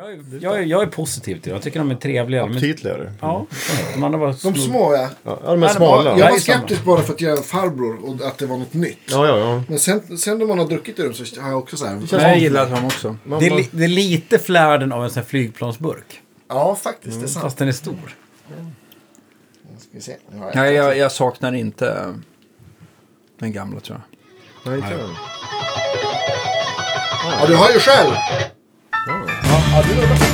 Jag är, jag, är, jag är positiv till det. Jag tycker de är trevliga. De är, Aptitligare. ja, de andra var De små. små ja. Ja, de är Nej, smala. Jag Ja, var samma. skeptisk bara för att jag är farbror och att det var något nytt. Ja, ja, ja. Men sen, sen när man har druckit ur dem så har jag också så här. Men jag gillar dem också. Man, Det är, li, det är lite flärden av en sån här flygplansburk. Ja, faktiskt. Det är sant. Fast den är stor. Ska vi se. Nu har jag- Nej, jag, jag saknar inte eh, den gamla tror jag. nej, inte den. Ja, du har ju själv. Ja, du har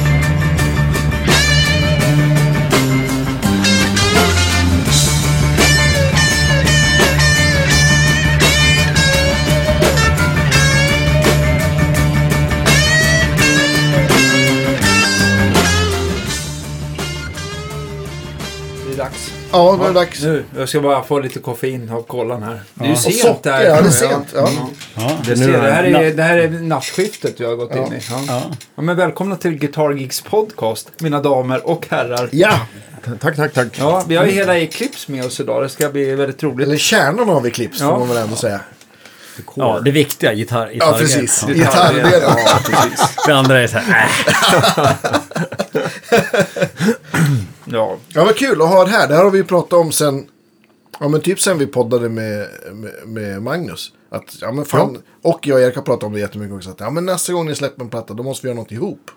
Ja, nu är det dags. Nu, jag ska bara få lite koffein av kollan här. Det är ju Och sent socker, där. ja det är sent. Ja. Ja. Det, ser, det, här är, det här är nattskiftet vi har gått in i. Ja. Ja. Ja, men välkomna till Guitar Geeks podcast, mina damer och herrar. ja, Tack, tack, tack. Ja, vi har ju hela Eclipse med oss idag. Det ska bli väldigt roligt. eller kärnan av Eclipse Ja. får man väl ändå säga. ja, det viktiga. Gitarr, Ja, gitarr precis. Ja. Gitarrdelen. Ja, precis. Det andra är så här, äh. Ja, Ja, vad kul att ha det här. Det här har vi pratat om sen, ja men typ sen vi poddade med, med, med Magnus. Att, ja men fan, och jag och Erik har pratat om det jättemycket också. Att, ja men nästa gång ni släpper en platta, då måste vi göra något ihop.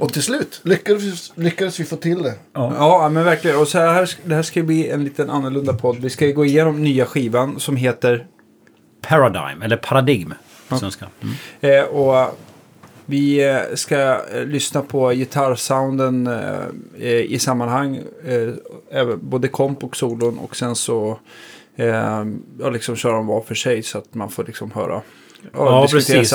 Och till slut lyckades, lyckades vi få till det. ja men verkligen. Och så här, det här ska bli en liten annorlunda podd. Vi ska gå igenom nya skivan som heter... Paradigm, eller paradigm svenska. Mm. Eh, och vi eh, ska eh, lyssna på gitarrsounden eh, i sammanhang. Både komp och solon. Och sen så ja, liksom köra dem var för sig så att man får liksom höra. Ja, precis.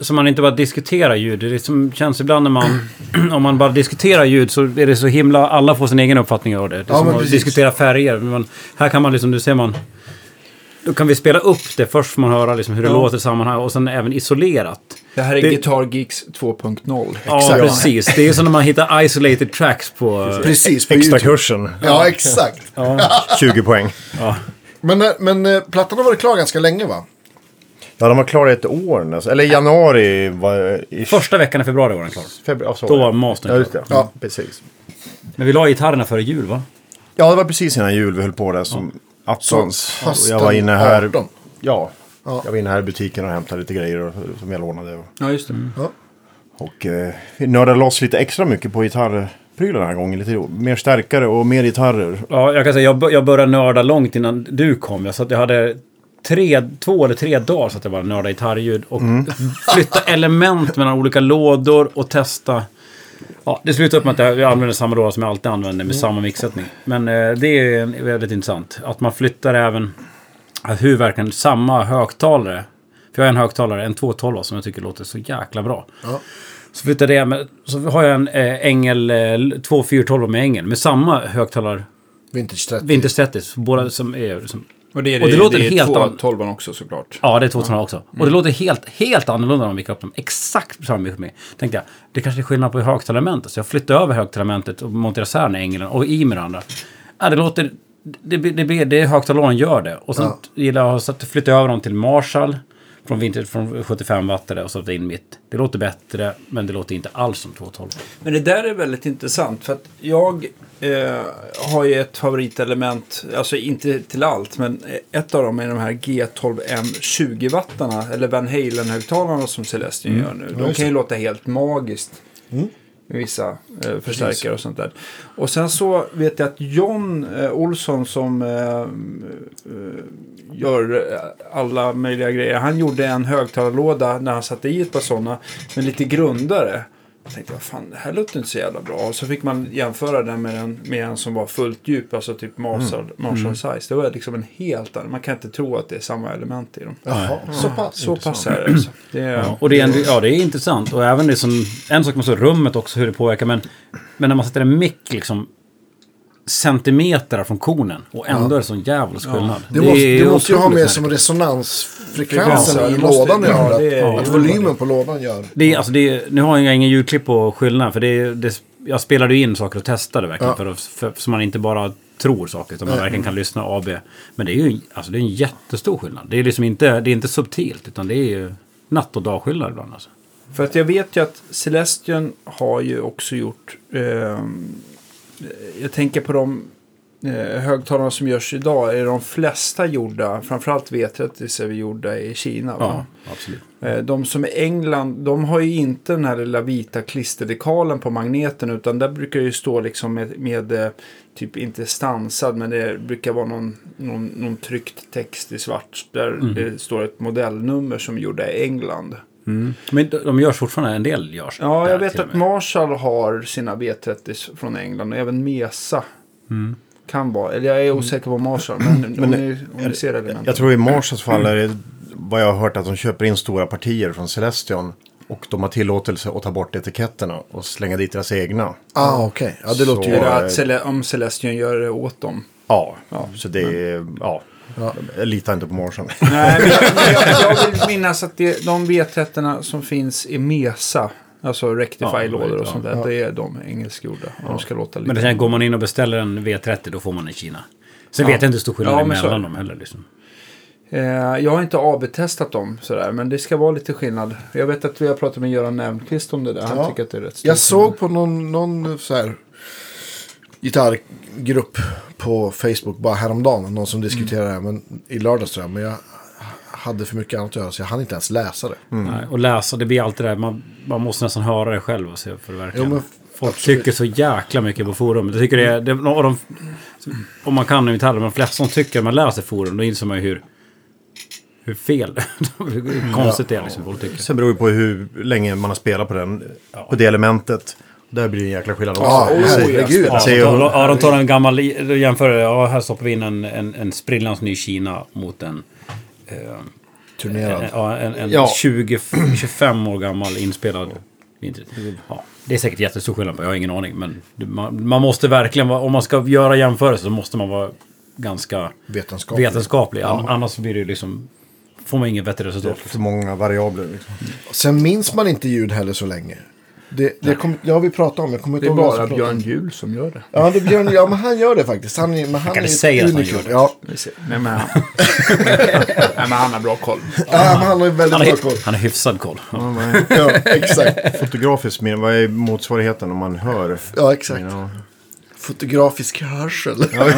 Så man inte bara diskuterar ljud. Det är som känns ibland när man... om man bara diskuterar ljud så är det så himla... Alla får sin egen uppfattning av det. Det är Ja, som att precis. diskutera färger. Men här kan man liksom, nu ser man... Då kan vi spela upp det. Först får man höra liksom hur det Ja. låter i sammanhang och sen även isolerat. Det här är Det- Guitar Geeks 2.0. Ja, precis. Det är som när man hittar isolated tracks på... Precis, på Extra YouTube. kursen. Ja, exakt. Ja, 20 poäng. ja. Men, eh, men eh, plattan har varit klar ganska länge va? Ja, de var klara i ett år nästan. Eller i januari var... I Första veckan i februari var den klar. februari, ja, Då det. var mastern Ja, klar. det. Ja. Precis. Men vi la gitarrerna före jul va? Ja, det var precis innan jul vi höll på där som attans. Hösten jag var inne här. 18. Ja. Ja. Jag var inne här i butiken och hämtade lite grejer och, som jag lånade. Och, Ja, just det. Ja. och eh, vi nördade loss lite extra mycket på gitarrprylar den här gången. Lite mer starkare och mer gitarrer. Ja, jag kan säga jag, jag började nörda långt innan du kom. Jag, så att jag hade tre, två eller tre dagar så att jag bara nördade gitarrljud. Och flytta element mellan olika lådor och testa. Ja, det slutade upp med att jag använder samma låda som jag alltid använder med samma mixsättning. Men eh, det är väldigt intressant. Att man flyttar även att hur verkligen samma högtalare. För jag har en högtalare, en 212 som jag tycker låter så jäkla bra. Ja. Så flyttade jag med, så har jag en eh, Engel, eh, två 412 med Engel. Med samma högtalare Vintage 30. Vinter Status, båda som är... Som, Och det är, Och det låter det är helt två an- tolvan också såklart. ja, det är 212 också. Och det låter helt, helt annorlunda när man mickar upp dem. Exakt samma mick med. Tänkte jag, det kanske är skillnad på högtalarelementet. Så jag flyttade över högtalarelementet och monterade isär den Engelen och i med det andra. Ja, det låter... Det, det, det, det högtalaren gör det. Och sen Ja. gillar jag att flytta över dem till Marshall. Från, vinter, från 75 watt och satte in mitt. Det låter bättre, men det låter inte alls som 212. Men det där är väldigt intressant för att jag eh, har ju ett favoritelement, alltså inte till allt, men ett av dem är de här G12M 20-wattarna, eller Van Halen-högtalarna som Celestion gör nu. De kan ju låta helt magiskt. Med vissa eh, förstärkare och sånt där. Och sen så vet jag att John eh, Olsson som eh, eh, gör eh, alla möjliga grejer. Han gjorde en högtalarlåda när han satte i ett par sådana. Men lite grundare. Jag tänkte, vad fan, det här låter inte så jävla bra. Och så fick man jämföra den med en, med en som var fullt djup, alltså typ Marshall, Marshall size. Det var liksom en helt annan, man kan inte tro att det är samma element i dem. Jaha, så pass. Så pass är det alltså. Det är, Ja, och det är, en, ja, det är intressant. Och även det som... En sak med så rummet också, hur det påverkar. Men, men när man sätter en mick liksom centimeter från konen och ändå är det sån jävla skillnad. Det måste, är det måste ju ha med som resonansfrekvensen Frekvensen, i det måste- lådan att ja, göra. det Att volymen på lådan gör. Det är, alltså det är, nu har jag ingen ljudklipp på skillnaden. För det, det, jag spelade ju in saker och testade verkligen. Ja. För, att, för, så man inte bara tror saker. Utan man Nej. verkligen kan lyssna AB. Men det är ju alltså det är en jättestor skillnad. Det är liksom inte, det är inte subtilt. Utan det är ju natt och dagskillnad ibland. Alltså. För att jag vet ju att Celestion har ju också gjort... ehm, jag tänker på de eh, högtalarna som görs idag. Är de flesta gjorda, framförallt V30 är vi gjorda i Kina. Va? Ja, absolut. Eh, De som är England, de har ju inte den här lilla vita klisterdekalen på magneten. Utan där brukar det ju stå liksom med, med eh, typ inte stansad, men det brukar vara någon, någon, någon tryckt text i svart. Där det står ett modellnummer som är gjorda i England. Men de, görs fortfarande, en del görs. Ja, jag vet att. Marshall har sina V30 från England och även Mesa. Kan vara, eller jag är osäker på Marshall, men, om, Men, ni, om ni ser elementen. Jag tror i Marshalls fall är det vad jag har hört att de köper in stora partier från Celestion. Och de har tillåtelse att ta bort etiketterna och slänga dit deras egna. Ah, okej. Ja, det låter ju... Så- Eller att Cele, om Celestion gör det åt dem. Ja, Ja. så det är... Ja. Jag litar inte på Marshall. Nej, men jag, men jag, jag vill minnas att det, de V30 som finns i Mesa, alltså Ja, Rectify-lådor och ja. sånt där, det är de engelskgjorda. Och de ska låta lite... Men sen går man in och beställer en V30 då får man i Kina. Sen vet jag inte hur stor skillnad Ja, mellan dem heller. Liksom. Eh, jag har inte AB-testat dem sådär, men det ska vara lite skillnad. Jag vet att vi har pratat med Göran Nämqvist om det där. Han Ja. tycker att det är rätt stort. Jag såg på någon, någon så här gitarrgrupp på Facebook bara häromdagen. Någon som diskuterade det här. Men i lördags tror jag. Men jag hade för mycket annat att göra så jag hann inte ens läsa det. Nej, och läsa, det blir alltid det där, man, man måste nästan höra det själv och se för det verkligen. Jo, men Folk absolut. tycker så jäkla mycket på forum. Jag tycker det är, det, och de, om man kan gitarr, men de flesta som tycker man läser forum, då inser man ju hur, hur fel, hur konstigt det är liksom, folk tycker. Sen beror det på hur länge man har spelat på den. På det elementet. Där blir det en jäkla skillnad också. Ja, säger- herregud. Ja, de, ja, de tar en gammal, jämför det, ja här stoppar vi in en, en, en sprillans ny Kina mot en, eh, Turnerad. en, ja, en, en Ja. 20, 25 år gammal inspelad. Ja, det är säkert jättestor skillnad på, jag har ingen aning. Men man, man måste verkligen vara, om man ska göra jämförelser så måste man vara ganska Vetenskaplig. vetenskaplig. An- Annars blir det liksom, får man inget bättre resultat. för många variabler. Liksom. Sen minns man inte ljud heller så länge. Det, det, kom, det har vi pratat om. Jag kommer Det inte är ihåg vem bara Björn Juhl som gör det. Ja, det är Björn, ja, men han gör det faktiskt. Han, är, men han kan är säga att han gör det. Ja. Nej, men han, Nej, men han har bra koll. ja, men han har väldigt Han bra har, koll. han har hyfsad koll. Ja, exakt. Fotografiskt, men vad är motsvarigheten om man hör? Ja, exakt. Ja. Fotografisk hörsel. Ja,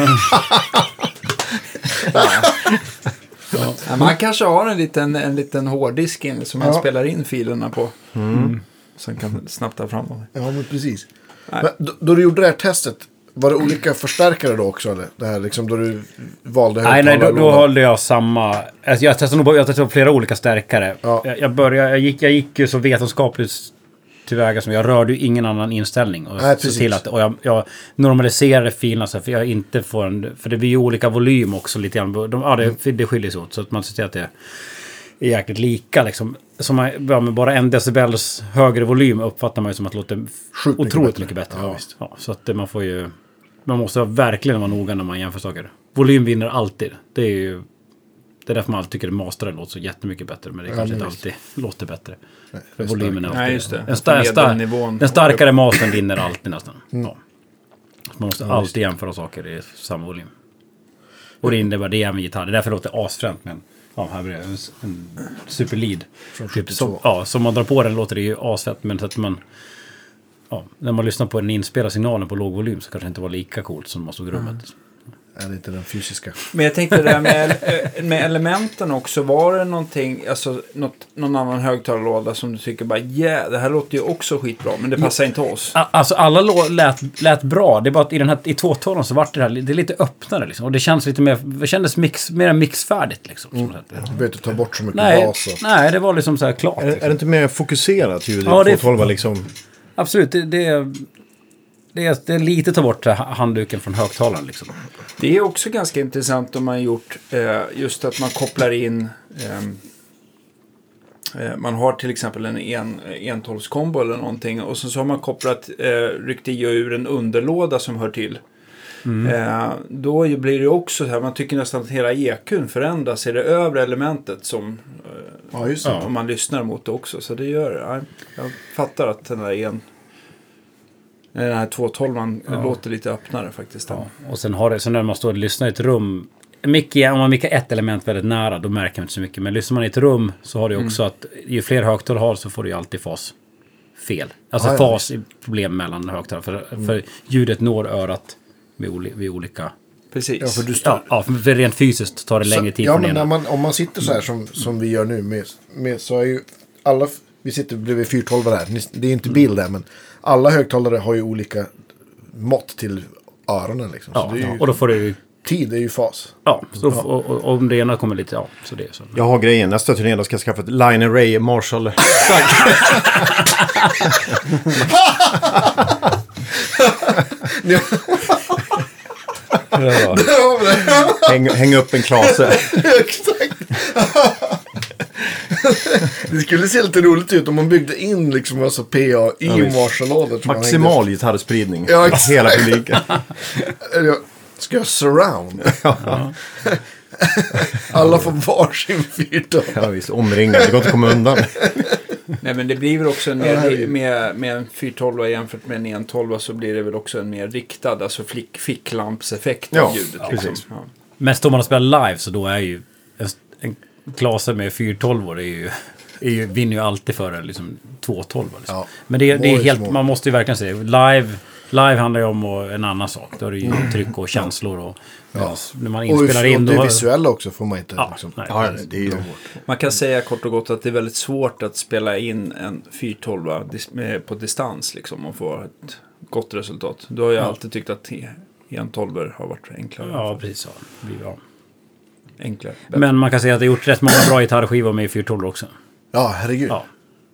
men han kanske har en liten, en liten hårddisk som han Ja. spelar in filerna på. Mm. Sen kan snabbt ta fram dem. Ja, men precis. Men, då, då du gjorde det här testet, var det olika förstärkare då också? Eller? Det här liksom då du valde Nej, nej, då, då höll jag samma... Alltså jag testade nog jag testade på flera olika stärkare. Ja. Jag, jag, började, jag, gick, jag gick ju så vetenskapligt tillväga som jag rörde ju ingen annan inställning. Och, Nej, till att, och jag, jag normaliserade filerna så för jag inte får en... För det blir ju olika volym också lite grann. De, ja, det, det skiljer sig åt. Så att man ser till att det är jäkligt lika liksom. Som man, ja, med bara en decibels högre volym uppfattar man ju som att det låter Sjukt mycket otroligt bättre. mycket bättre. Ja, Ja, ja, så att man får ju... Man måste verkligen vara noga när man jämför saker. Volym vinner alltid. Det är ju... Det är därför man alltid tycker att mastaren låter så jättemycket bättre. Men det Ja, kanske men inte visst. alltid låter bättre. det För volymen är alltid... Nej, just det. Den, star, den starkare mastern vinner alltid nästan. Mm. Ja. Så Man måste alltid jämföra saker i samma volym. Och det innebär det även gitarr. Det är därför det låter asfränt. Men ja, här blir det en, superlead. Från Typ 72. som, ja, som man drar på den låter det ju asfett. Men så att man... Ja, när man lyssnar på den inspelade signalen på låg volym så kanske det inte var lika coolt som man stod i rummet. Är inte den fysiska? Men jag tänkte det där med, eh, med elementen också. Var det någonting, alltså något, någon annan högtalarlåda som du tycker bara yeah, det här låter ju också skitbra. Men det passar inte oss. Alltså alla lät, lät bra. Det är bara att i den här i tvåtålen så vart det här det är lite öppnare liksom. Och det känns lite mer, det kändes mix, mer mixfärdigt liksom. Mm. Du behöver inte ta bort så mycket Nej, bas. Och... nej, det var liksom så här klart. Är, är Liksom. det inte mer fokuserat ljud? Ja, det är- 212 liksom. Absolut, det, det, är, det, är, det är lite ta bort ha- handduken från högtalaren liksom. Det är också ganska intressant om man gjort eh, just att man kopplar in ehm, eh, man har till exempel en en, entolvskombo eller någonting och så, så har man kopplat, eh, ryckt i och ur en underlåda som hör till. Eh, då blir det också så här, man tycker nästan att hela EQn förändras i det övre elementet som eh, Ja, just det. om man lyssnar mot det också. Så det gör det. Ja, Jag fattar att den där en den här 212 låter lite öppnare faktiskt. Ja. Och sen, har det, sen när man står och lyssnar i ett rum är- om man mickar ett element väldigt nära, då märker man inte så mycket. Men lyssnar man i ett rum så har du Mm. också att ju fler högtalare du har så får du ju alltid fas fel. Alltså Ja, ja, fas är problem mellan högtalare. För, för ljudet når örat vid, oli, vid olika... Precis. Ja, för du står... Ja, ja, för rent fysiskt tar det längre tid ja, men när man, om man sitter så här som, som vi gör nu med, med så är ju alla, vi sitter bredvid 412 här, Ni- det är inte bild där men alla högtalare har ju olika mått till öronen liksom. Ja, så det är ju, och då får du... tid är ju fas. Ja, så, och, och, och om det ena kommer lite... Ja, så det är så. Jag har grejen. Nästa turné då ska jag skaffa ett Line Array Marshall. Ja, Häng, häng upp en klase. Exakt. Det skulle se lite roligt ut om man byggde in liksom alltså PA i Ja, man Maximal gitarrspridning. Ja, exakt. Hela publiken. Ska jag surround? Alla får varsin 412. Ja, visst, omringad. Det går inte att komma undan. Nej men det blir väl också en Ja, mer, med, med en 412 jämfört med en 112 så blir det väl också en mer riktad, alltså flick, ficklampseffekt Ja, av ljudet. precis. Liksom. Ja. Men står man och spelar live så då är ju en, en klase med 412 är ju, är ju, vinner ju alltid före liksom 212. Liksom. Ja. Men det, det är helt, man måste ju verkligen säga live, live handlar ju om och en annan sak. Då är det ju tryck och känslor och medans när man Och, inspelar in och det visuella också får man inte Ja, liksom. nej. Ja, det är ju... Man kan säga kort och gott att det är väldigt svårt att spela in en 412 dis- med- på distans liksom, och få ett gott resultat. Du har ju alltid tyckt att 112 har varit enklare. Ja, precis. Ja. Det enklare. Men man kan säga att det har gjort rätt många bra gitarrskivor med 412 också. Ja, herregud. Ja.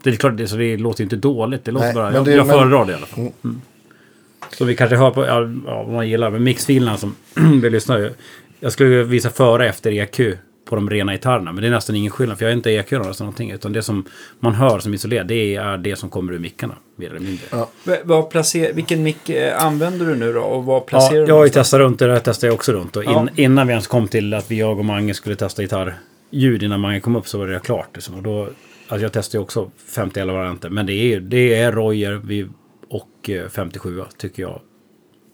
Det är klart, det, så det låter ju inte dåligt. Det låter Nej, bara... men Jag, det- jag men- föredrar det i alla fall. Mm. Så vi kanske hör på, ja, ja, vad man gillar, men mixfilerna som vi lyssnar ju. Jag skulle visa före och efter EQ på de rena gitarrerna. Men det är nästan ingen skillnad, för jag är inte EQ eller någonting. Utan det som man hör som isolerat, det är det som kommer ur mickarna. Mer eller mindre. Ja, V- Vad placer- vilken mick eh, använder du nu då? Och vad placerar du jag har ju testat runt det, där testade jag också runt. Och in, Ja. Innan vi ens kom till att vi, jag och Mange skulle testa gitarrljud, innan Mange kom upp så var det klart. Liksom. Och då, alltså jag testade ju också 51 varianter. Men det är, det är Royer vi, och eh, 57 tycker jag.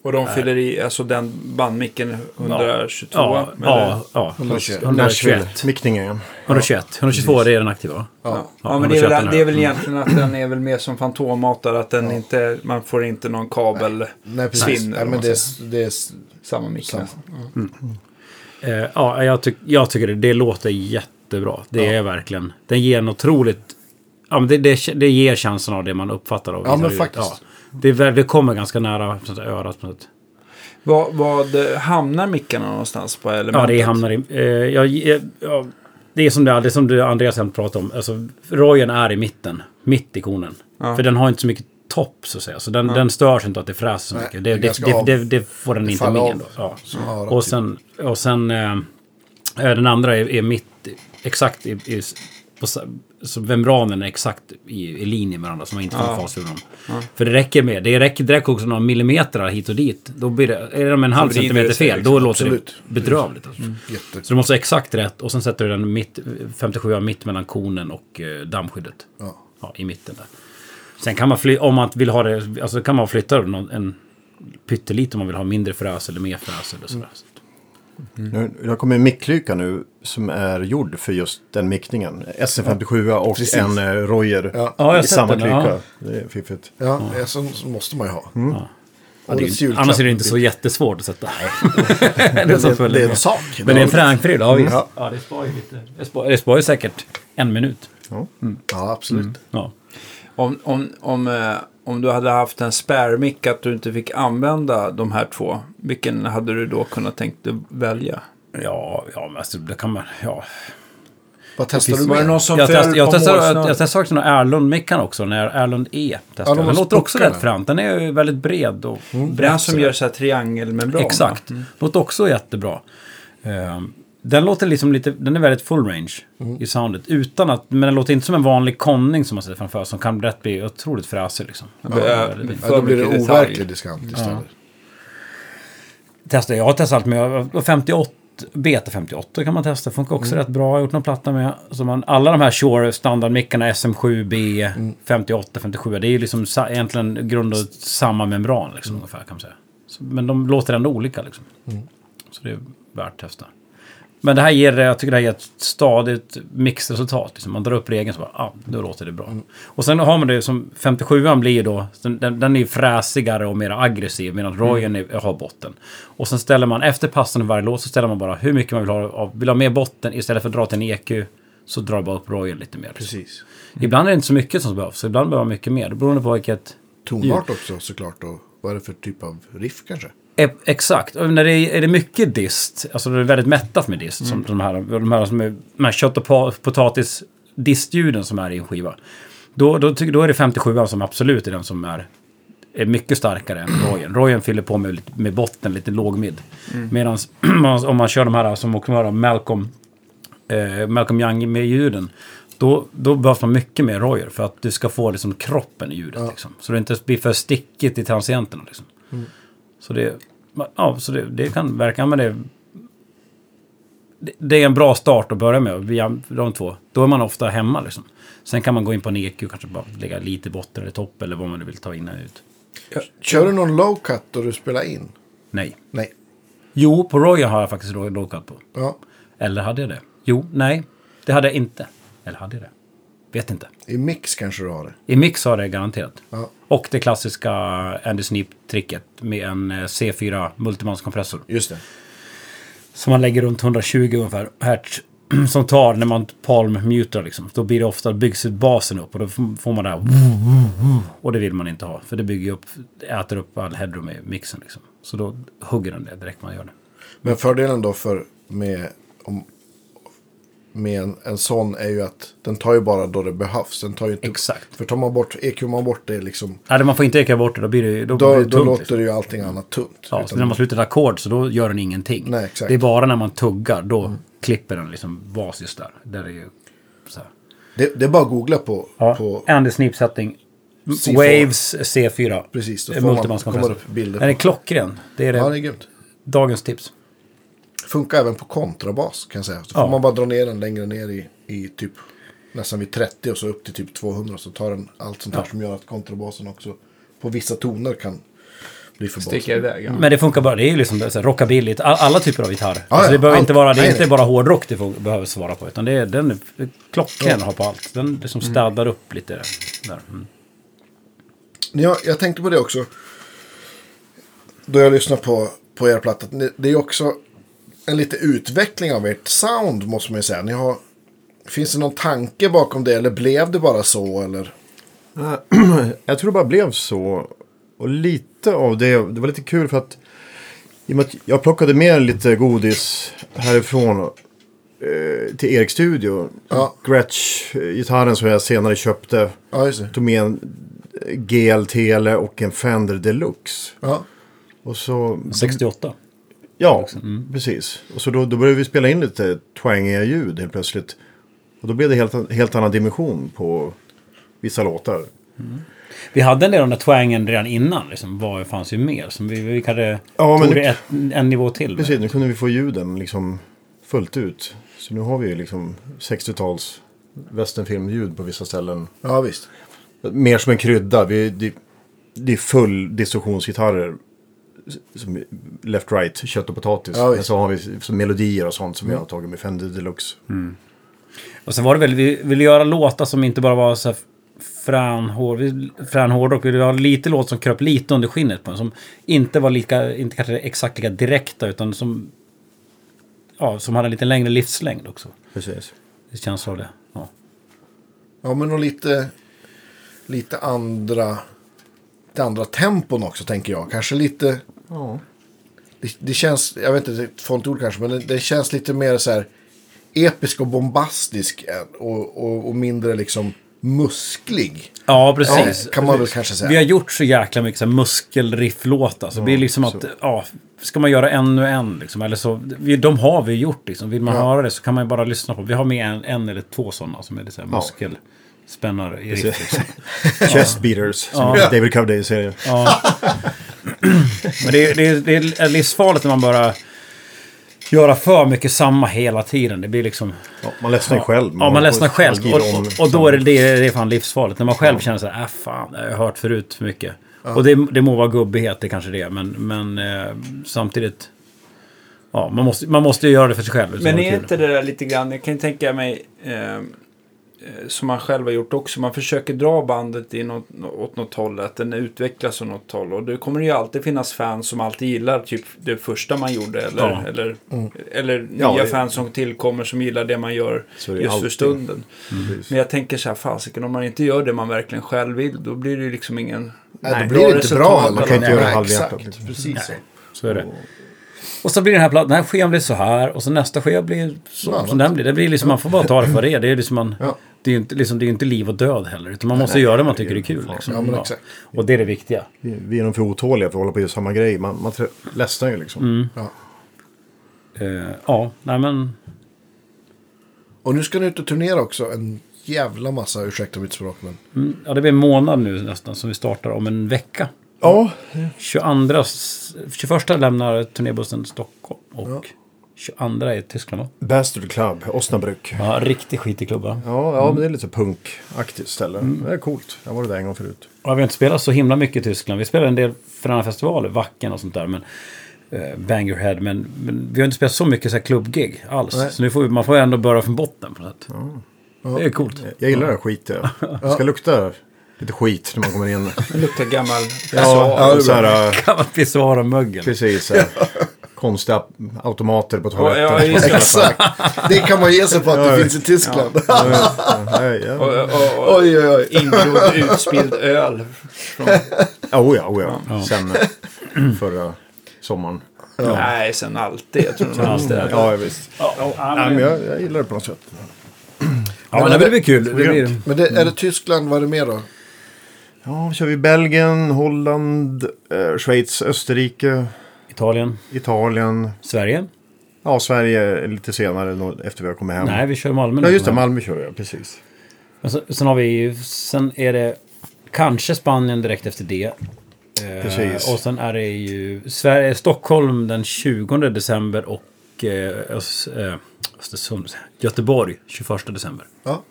Och de fyller i, alltså den bandmicken 122? Ja, eller? ja, ja. 121. 121. Mickningen. 121. 122 det är den aktiva va? Ja, Ja, men det är, 121 väl, det är väl egentligen att den är väl mer som fantommatare. Att den inte, man får inte någon kabel Nej, precis. svinn. Nej, men det, är, det är Samma mick samma. nästan. Eh, ja, jag, tyck, jag tycker det, det låter jättebra. Det är verkligen... Den ger en otroligt... Ja, men det, det, det ger känslan av det man uppfattar av Ja, men faktiskt. Det, är det kommer ganska nära så att säga, örat på något sätt. Vad, vad eh, hamnar mickarna någonstans på elementet? Ja, det hamnar i... Eh, jag, jag, ja, det är som det, det är som du, Andreas har pratat om. Alltså, rojen är i mitten. Mitt i konen. Ja. För den har inte så mycket topp så att säga. Så den, den störs inte att det fräser så Nej, mycket. det Det, det, det, det, får den det inte med av. Ja. Och typ. sen, och sen eh, eh, den andra är, är mitt, exakt i, i, på, så membranen är exakt i, i linje med varandra så man inte får Ja. ja. fas ur dem. För det räcker med, det räcker, det räcker också några millimeter hit och dit. Då blir det, är de en halv det centimeter fel, liksom. då låter Absolut. det bedrövligt. Alltså. jätte... Så du måste ha exakt rätt och sen sätter du den mitt, 57 mitt mellan konen och eh, dammskyddet. Ja. Ja, i mitten där. Sen kan man fly, om man vill ha det, alltså kan man flytta någon, en pyttelite om man vill ha mindre fräs eller mer fräs eller sådär. Nu, det har kommit en nu som är gjord för just den mickningen. SM57 och Precis. en uh, Royer Ja. Ja, i samma den, klyka. ja. Det är fiffigt. Ja, ja. Så, så måste man ju ha. Ja. Ja, det är, annars är det inte så jättesvårt att sätta. det är Det, det, är en sak. Men det är en frankfryd, ja visst. Ja. Ja, det sparar ju lite. Det sparar, det sparar ju säkert en minut. Ja, absolut. Ja. Om, om, om, eh, om du hade haft en spare mick att du inte fick använda de här två. Vilken hade du då kunnat tänkt dig välja? Ja, ja, men alltså, det kan man... Ja. Vad testar du Var det med? någon som Jag, föll test, jag, målsnöret? jag, jag testar också några Erlund-mickar också, när Erlund E testar. Ja, de jag. har Den låter också rätt fränt. Den är ju väldigt bred och Den brett som gör så här triangelmembran. Exakt. va? Låter också jättebra. Ehm, den låter liksom lite, den är väldigt full range i soundet. Utan att, men den låter inte som en vanlig konning som man ser framför som kan lätt bli otroligt fräsig liksom. Ja. Ja, då blir det overklig diskant istället. Testa, jag har testat allt med och 58, Beta 58 kan man testa, funkar också rätt bra. Jag har gjort någon platta med. Så man, alla de här Shure standardmickarna, SM7B, 58, 57, det är ju liksom egentligen grund och samma membran liksom, ungefär kan man säga. Så, men de låter ändå olika liksom. Så det är värt att testa. Men det här ger, jag tycker det här ger ett stadigt mixresultat. Liksom. Man drar upp regeln så bara, ja, då låter det bra. Och sen har man det som 57an blir då, den, den är fräsigare och mer aggressiv medan Royen är, har botten. Och sen ställer man, efter passande varje låt så ställer man bara hur mycket man vill ha av, vill ha mer botten istället för att dra till en EQ. Så drar bara upp Royen lite mer. Precis. Ibland är det inte så mycket som behövs, ibland behöver man mycket mer. Det beror på vilket... Tonart också såklart. Och vad är det för typ av riff kanske? Exakt. Och när det är, är det mycket dist, alltså det är väldigt mättat med dist, som de här, de här, som är, de här kött och potatis distljuden som är i en skiva. Då, då, då är det 57 som absolut är den som är, är mycket starkare än Royen. Royen fyller på med, med botten, lite lågmid. Medan om man kör de här som också har Malcolm, eh, Malcolm Young med ljuden. Då, då behövs man mycket mer Royer för att du ska få liksom kroppen i ljudet. Liksom. Så det inte blir för stickigt i transienterna. Liksom. Så det, ja, så det, det kan verka, men det, det, är en bra start att börja med via de två. Då är man ofta hemma liksom. Sen kan man gå in på en EQ, kanske bara lägga lite botten eller topp eller vad man nu vill ta in och ut. Kör du någon low cut då du spelar in? Nej. Nej. Jo, på Royal har jag faktiskt low cut på. Ja. Eller hade jag det? Jo, nej. Det hade jag inte. Eller hade jag det? Vet inte. I mix kanske du har det. I mix har det garanterat. Ja. Och det klassiska Andy Sneap-tricket med en eh, C4 multimanskompressor. Just det. Som man lägger runt 120 ungefär hertz. Som tar när man palm-mutar liksom. Då blir det ofta, byggs basen upp och då får man det här. Och det vill man inte ha. För det bygger upp, äter upp all headroom i mixen liksom. Så då hugger den det direkt man gör det. Men fördelen då för med, om, med en, en sån är ju att den tar ju bara då det behövs. Den tar ju inte, Exakt. För tar man bort, EQ man bort det liksom, Nej, man får inte eka bort det. Då blir det, då då, blir det då låter liksom. det ju allting annat tunt. Ja, så när man slutar ackord så då gör den ingenting. Nej, exakt. Det är bara när man tuggar, då klipper den liksom basis där. Där är ju så det, det är bara att googla på, Ja, på Andy Sneap setting. C4. Waves C4. Precis, då Eh, får man- kommer upp bilder Den är klockren. Det är det. Ja, det är grymt. Dagens tips. Funkar även på kontrabas kan jag säga. Så får Ja. man bara dra ner den längre ner i, i typ nästan vid 30 och så upp till typ 200. Så tar den allt sånt här som gör att kontrabasen också på vissa toner kan bli för Sticka iväg. Ja. Men det funkar bara. Det är ju liksom så här rockabilly. All, alla typer av gitarr. Ja, alltså det ja, behöver allt. inte vara, det är Nej, inte nej. bara hårdrock det får, behöver svara på. Utan det är, den är klockren att ha på allt. Den liksom städar upp lite där. Mm. Ja, jag tänkte på det också. Då jag lyssnar på, på er platta. Det är också en lite utveckling av ert sound måste man ju säga. Ni har, finns det någon tanke bakom det eller blev det bara så? Eller? Jag tror det bara blev så. Och lite av det, det var lite kul för att i och med att jag plockade med lite godis härifrån eh, till Eriks studio. Ja. Gretsch-gitarren som jag senare köpte. Ja. Tog med en GL Tele och en Fender Deluxe. Ja, Och så... 68. Ja, precis. Och så då, då började vi spela in lite twangiga ljud helt plötsligt. Och då blev det helt, helt annan dimension på vissa låtar. Vi hade en del av den där twangen redan innan. Liksom, var, fanns ju mer. Som vi, vi kanske Ja, men tog det- ett, en nivå till. med. Precis, nu kunde vi få ljuden liksom fullt ut. Så nu har vi ju liksom 60-tals westernfilmljud på vissa ställen. ja visst. Mer som en krydda. Vi, det, det är full distorsionsgitarrer. Som left, right, kött och potatis. Ja. Men så har vi som melodier och sånt som vi har tagit med Fender Deluxe. Och sen var det väl, vi ville göra låtar som inte bara var så här frän, hårdrock. Vi ville ha lite låt som kröp lite under skinnet på en. Som inte var lika, inte kanske exakt lika direkta utan som... Ja, som hade en lite längre livslängd också. Precis. Det känns av det. Ja. Ja, men och lite, lite andra, lite andra tempon också tänker jag. Kanske lite, Ja. det, det känns, jag vet inte, det är ett ord kanske, men det, det känns lite mer så här episk och bombastisk och, och, och mindre liksom musklig. Ja, precis. Ja, kan man väl kanske säga. Vi har gjort så jäkla mycket så här muskelrifflåtar. Så det blir liksom att, ja, ska man göra ännu en liksom? Eller så, vi, de har vi gjort liksom. Vill man höra det så kan man ju bara lyssna på. Vi har med en, en eller två sådana som är lite så här muskelspännare i riff. Liksom. Chest beaters, som David Covday säger. Ja. Men det, är- det, är- det är livsfarligt när man bara göra för mycket samma hela tiden. Det blir liksom... Ja, man ledsnar ju själv. Ja, man ledsnar själv. Och, och, och då är det, det, det är fan livsfarligt. När man själv känner så här, äh fan, det har jag hört förut för mycket. Och det, det må vara gubbighet, det kanske det är. Men, men eh, samtidigt... Ja, man måste, man måste ju göra det för sig själv. Men är inte det där lite grann, jag kan ju tänka mig, eh, som man själv har gjort också, man försöker dra bandet i något, åt något håll, att den utvecklas åt något håll. Och det kommer ju alltid finnas fans som alltid gillar typ det första man gjorde. Eller, Ja. eller, eller Ja, nya det- fans som tillkommer som gillar det man gör det just för alltid. stunden. Precis. Men jag tänker så här, fasiken, om man inte gör det man verkligen själv vill, då blir det ju liksom ingen... Nej, bra då blir det inte bra. Man kan inte göra halvhjärtat, exakt. liksom. Precis så. Så är det. Och så blir den här plattan, den här skivan blir så här och så nästa skiva blir så, som den blir. Det blir liksom, man får bara ta det för det är. Det är liksom man, Ja. Det är ju inte, liksom, det är inte liv och död heller. Utan man måste göra det man tycker är kul. Liksom. Ja, men exakt. Och det är det viktiga. Vi, vi är nog för otåliga för att hålla på och göra samma grej. Man, man ledsnar ju liksom. Mm. Ja. Eh, ja, nej men... Och nu ska ni ut och turnera också. En jävla massa, ursäkta mitt språk, men... Mm, ja, det blir en månad nu nästan som vi startar om en vecka. Ja, 22, s- 21 lämnar turnébussen Stockholm och 22 är Tyskland va? Bastard Club, Osnabrück. Ja, riktigt skitig klubba. Ja, ja men det är lite punkaktigt ställe. Det är coolt. Jag varit där en gång förut. Ja, vi har inte spelat så himla mycket i Tyskland. Vi spelar en del för andra festivaler, Wacken och sånt där. Men, eh, Bang Your Head. Men, men vi har inte spelat så mycket så här klubbgig alls. Nej. Så nu får vi, man får ändå börja från botten på något sätt. Det är coolt. Jag gillar det här skiten. Det ska lukta lite skit när man kommer in. Det luktar gammal... Ja, så här, äh, Gammalt pissoar och mögel. precis. så här, Konstiga automater på Ja, ja, toaletten. just det. Exakt! Det kan man ge sig på att Ja, det ja. finns i Tyskland. Ja, ja, ja. Oj, oj, oj. ingrodd utspilld öl. Från, Oh, ja, oh, ja. Sen eh, förra sommaren. Nej, sen alltid. Jag tror nog alltid. Ja, visst. Ja, ja, Nej, men jag, jag gillar det på något sätt. ja, men det blir kul. Det blir, Men det, är det Tyskland, vad är det mer då? Ja, kör vi Belgien, Holland, eh, Schweiz, Österrike, Italien, Italien. Sverige. Ja, Sverige lite senare efter vi har kommit hem. Nej, vi kör Malmö nu. Ja, just det. Malmö kör jag, precis. Men så, sen har vi sen är det kanske Spanien direkt efter det. Eh, Precis. Och sen är det ju Sverige, Stockholm den 20 december och eh, eh, Östersund, Göteborg 21 december. Ja.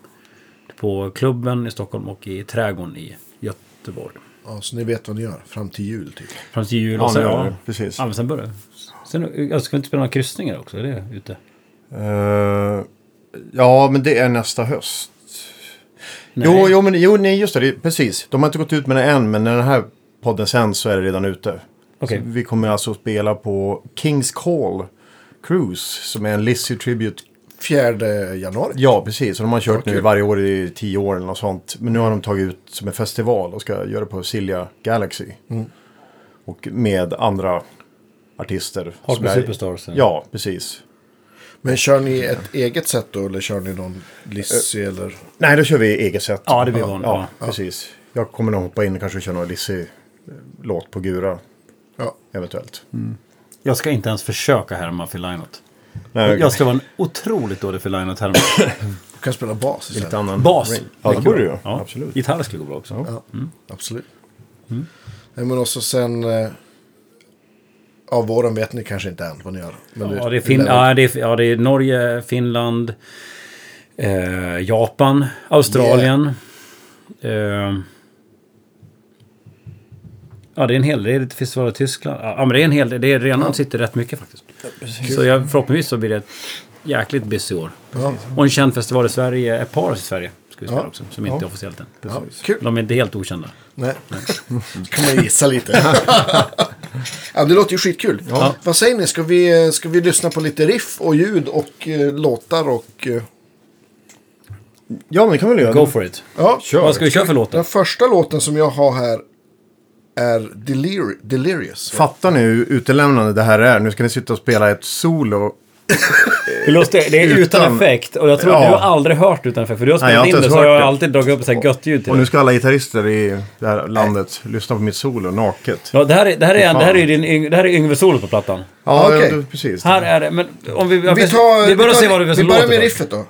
På klubben i Stockholm och i trädgården i Göteborg. Ja, så ni vet vad ni gör. Fram till jul, typ. Fram till jul Ja, och sen, ja, det. Precis. ja, men sen börjar. Sen, jag ska vi inte spela några kryssningar också? Är det ute? Eh, ja, men det är nästa höst. Nej. Jo, jo, men jo, nej, just det, det. Precis. De har inte gått ut med det än, men när den här podden sänds så är det redan ute. Så vi kommer alltså att spela på Kings Call Cruise, som är en Lizzie Tribute. Fjärde januari. Ja, precis. Och de har kört Ja, nu varje år i tio år eller något sånt. Men nu har de tagit ut som en festival och ska göra på Silja Galaxy. Mm. Och med andra artister. Hardcore är- Superstars. Ja, precis. Men kör ni ett eget sätt då? Eller kör ni någon Lizzie eller? Nej, då kör vi eget sätt. Ja, det blir vanligt. Ja, Ja. precis. Jag kommer nog hoppa in och kanske köra någon Lizzie-låt på Gura, Ja. eventuellt. Jag ska inte ens försöka härma Phil Lynott. Nej, Jag ska vara en otroligt dålig Phil härma. Du kan spela bas lite istället. annan. Bas. Ja, det borde du. Ja. Absolut. Gitarr skulle gå bra också. Ja, absolut. Nej, men också sen... Eh, av våren vet ni kanske inte än vad ni gör. Men Ja, det är, fin- ja, det är, ja, det är Norge, Finland, eh, Japan, Australien. Eh, ja, det är en hel del. Det är lite festivaler i Tyskland. Ja, men det är en hel del. Det är redan sitter rätt mycket faktiskt. Så jag, förhoppningsvis så blir det ett jäkligt busy år. Ja. Och en känd festival i Sverige, Eparos i Sverige. Ska vi spela Ja. också, som inte är Ja. officiellt än. Ja, kul. De är inte helt okända. Nej. kan man gissa lite. ja, det låter ju skitkul. Ja. Vad säger ni? Ska vi, ska vi lyssna på lite riff och ljud och eh, låtar och... Eh, Ja, men det kan vi väl göra. Go for it. ja, Kör. Vad ska vi köra för låtar? Den första låten som jag har här är Delir- Delirious. Fatta nu hur utelämnande det här är. Nu ska ni sitta och spela ett solo. Det är, det är utan, Utan- effekt. Och jag tror Ja. du har aldrig hört utan effekt. För du har Nej, spelat har in det så har jag hört det. alltid dragit upp ett så här gött ljud till Och nu ska alla gitarrister i det här landet lyssna på mitt solo naket. Ja, det här är, det här är, en, det här är, Fan. din, yng- det här är Yngve solo på plattan. Ja, Okej. ja, du- precis. Här är det, men om vi... Vi, tar, vi börjar tar, se vad det är vi börjar med riffet då.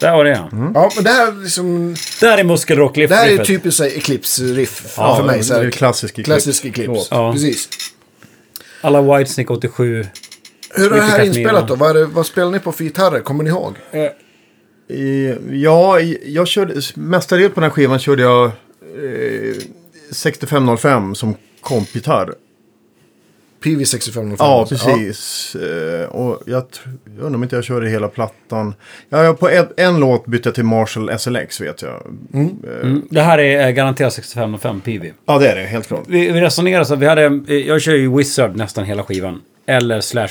Där var det ja. Ja, men det här är liksom... Där är muskelrock Det här är typiskt så här Eclipse-riff Ja, för mig. Så det här, är klassisk Eclipse. klassisk Eclipse. Ja. Precis. Alla Whitesnake 87. Hur är det här inspelat då? Vad, är det, vad spelar ni på för gitarrer? Kommer ni ihåg? I, ja, jag körde, mestadels på den här skivan körde jag eh, 6505 som kompgitarr. PV 6505. Ja, precis. Eh, och jag, jag undrar om inte jag körde hela plattan. Ja, jag, på en, en låt bytte jag till Marshall SLX vet jag. Mm. Det här är eh, garanterat 6505 PV. Ja, det är det, helt klart. Vi, vi resonerade så vi hade, eh, jag kör ju Wizard nästan hela skivan. Eller slash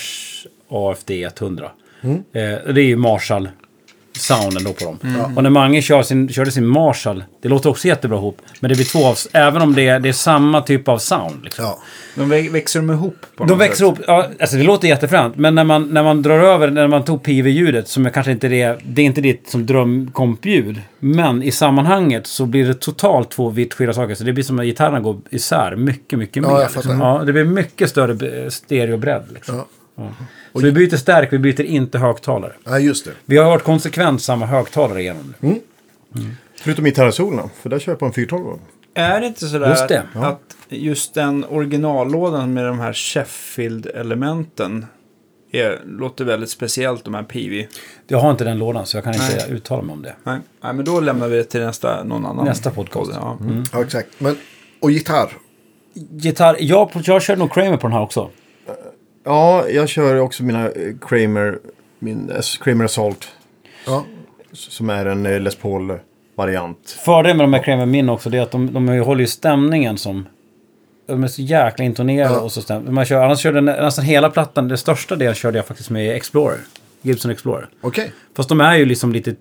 AFD 100. Mm. Eh, det är ju Marshall sounden då på dem. Och när Mange kör sin, körde sin Marshall, det låter också jättebra ihop. Men det blir två av, även om det är, det är samma typ av sound. Liksom. Ja. De vä- växer de ihop på De något växer sätt? ihop, ja, alltså det låter jättefränt. Men när man, när man drar över, när man tog PV-ljudet som är kanske inte det, det är inte ditt som drömkompljud. Men i sammanhanget så blir det totalt två vitt skilda saker. Så det blir som att gitarrerna går isär mycket, mycket Ja, mer. liksom. ja, det blir mycket större b- stereobredd. Liksom. Ja. Ja. Så vi byter stärk, vi byter inte högtalare. ja, just det. Vi har varit konsekvent samma högtalare igenom det. Förutom gitarrsolorna, för där kör jag på en 412. Är det inte sådär Just det, att, att just den originallådan med de här Sheffield-elementen är, låter väldigt speciellt, de här PV? Jag har inte den lådan så jag kan inte Nej. uttala mig om det. Nej, nej, men då lämnar vi det till nästa, någon annan. Nästa podcast. Ja. Ja, exakt. Men, och gitarr. Gitarr, jag, jag körde nog Kramer på den här också. Ja, jag kör också mina eh, Kramer, min eh, Kramer Assault. Ja. Som är en eh, Les Paul-variant. Fördelen med de här Kramer Min också det är att de, de håller ju stämningen som... De är så jäkla intonerade Ja. och så stäm, man kör, Annars körde jag nä- nästan hela plattan, det största delen körde jag faktiskt med Explorer. Gibson Explorer. Okej. Fast de är ju liksom lite...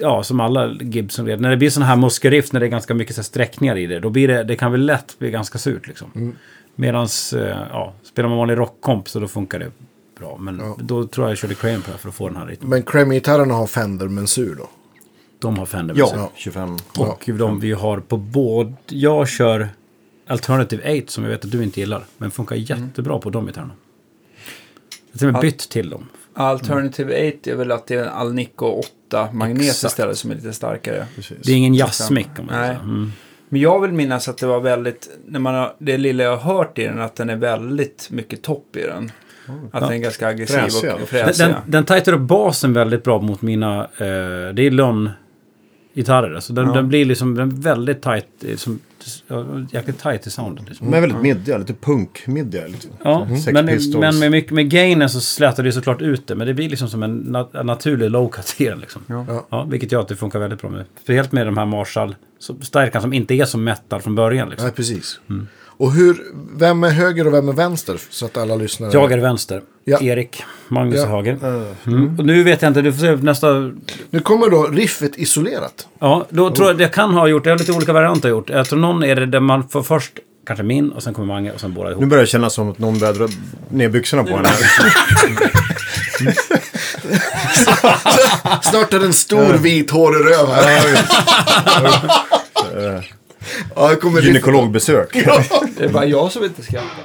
Ja, som alla Gibson vet. När det blir sådana här muskelriff, när det är ganska mycket så här sträckningar i det, då blir det, det kan väl lätt bli ganska surt liksom. Mm. Medans, eh, ja, spelar man vanlig rockkomp så då funkar det bra. Men Ja. då tror jag jag körde Kramer på det här för att få den här rytmen. Men Kramer-gitarrerna har Fender-mensur då? De har Fender Ja, musik. 25. Och de vi har på båda... Jag kör Alternative 8 som jag vet att du inte gillar. Men funkar jättebra på de gitarrerna. Jag har till och med bytt till dem. Alternative 8 är väl att det är en Alnico 8-magnet Exakt. istället som är lite starkare. Precis. Det är ingen jazzmick om man säger. Mm. Men jag vill minnas att det var väldigt, när man har, det lilla jag har hört i den, att den är väldigt mycket topp i den. Att den är ganska aggressiv Fräsig, ja. och Den, fräsig. den, den tajtar upp basen väldigt bra mot mina... Eh, det är Lon-gitarrer. Alltså den, Ja. den blir liksom den väldigt tajt. eh, Som, ja, jäkligt tajt i soundet. Liksom. Är väldigt middiga, lite punk-middiga. Lite. Ja, Sex men, Pistols. men med, mycket, med gainen så slätar det såklart ut det. Men det blir liksom som en, nat en naturlig low-cut i den. Liksom. Ja. Ja, vilket gör att det funkar väldigt bra med. Speciellt med de här Marshall så- stärkan som inte är som metal från början. Liksom. Nej, precis. Och hur, vem är höger och vem är vänster? Så att alla lyssnare... Jag är vänster. Ja. Erik. Magnus Ja. höger. Mm. Och nu vet jag inte, du får se nästa... Nu kommer då riffet isolerat. Ja, då tror jag det kan ha gjort, jag har lite olika varianter gjort. Jag tror någon är det där man får först kanske min och sen kommer Mange och sen båda ihop. Nu börjar det kännas som att någon börjar dra ner byxorna på henne. Snart är det en stor vit hårig röv här. Ja. Gynekologbesök. Det är bara jag som inte skrattar.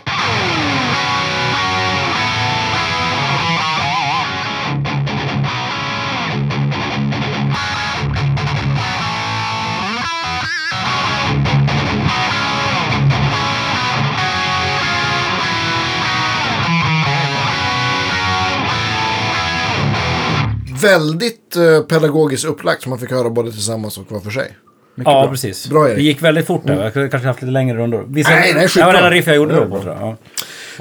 Väldigt eh, pedagogiskt upplagt som man fick höra både tillsammans och var för sig. Mycket Ja, bra. precis. Bra, Erik. Mm. det gick väldigt fort där. Jag kunde kanske haft lite längre rundor. Vissa, Nej, nej, Det skitbra. var den riff jag gjorde då. Tror jag. Ja.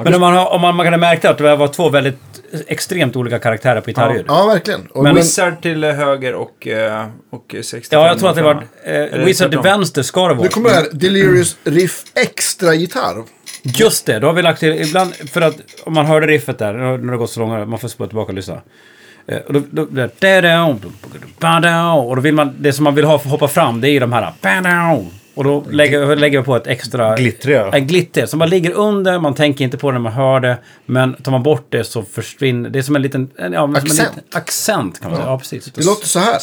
Men om man, om man, man kan märka att det var två väldigt extremt olika karaktärer på gitarrljud. Ja, verkligen. Och Men- Wizard till höger och, eh, och 65. Ja, jag tror att det var... Eh, Wizard till vänster ska det vara. nu kommer det här Delirious Riff Extra Gitarr. Just det, då har vi lagt till... Ibland, för att om man hörde riffet där, när det har gått så långt, man får spola tillbaka och lyssna. Eh, Och då, då, och då vill man, det som man vill ha för att hoppa fram, det är ju de här... Och då lägger, lägger vi på ett extra... Glittriga. En glitter som bara ligger under, man tänker inte på det när man hör det. Men tar man bort det så försvinner... Det är som en liten... Ja, Som en Accent. liten, accent kan man säga. Ja, precis. Det låter så här.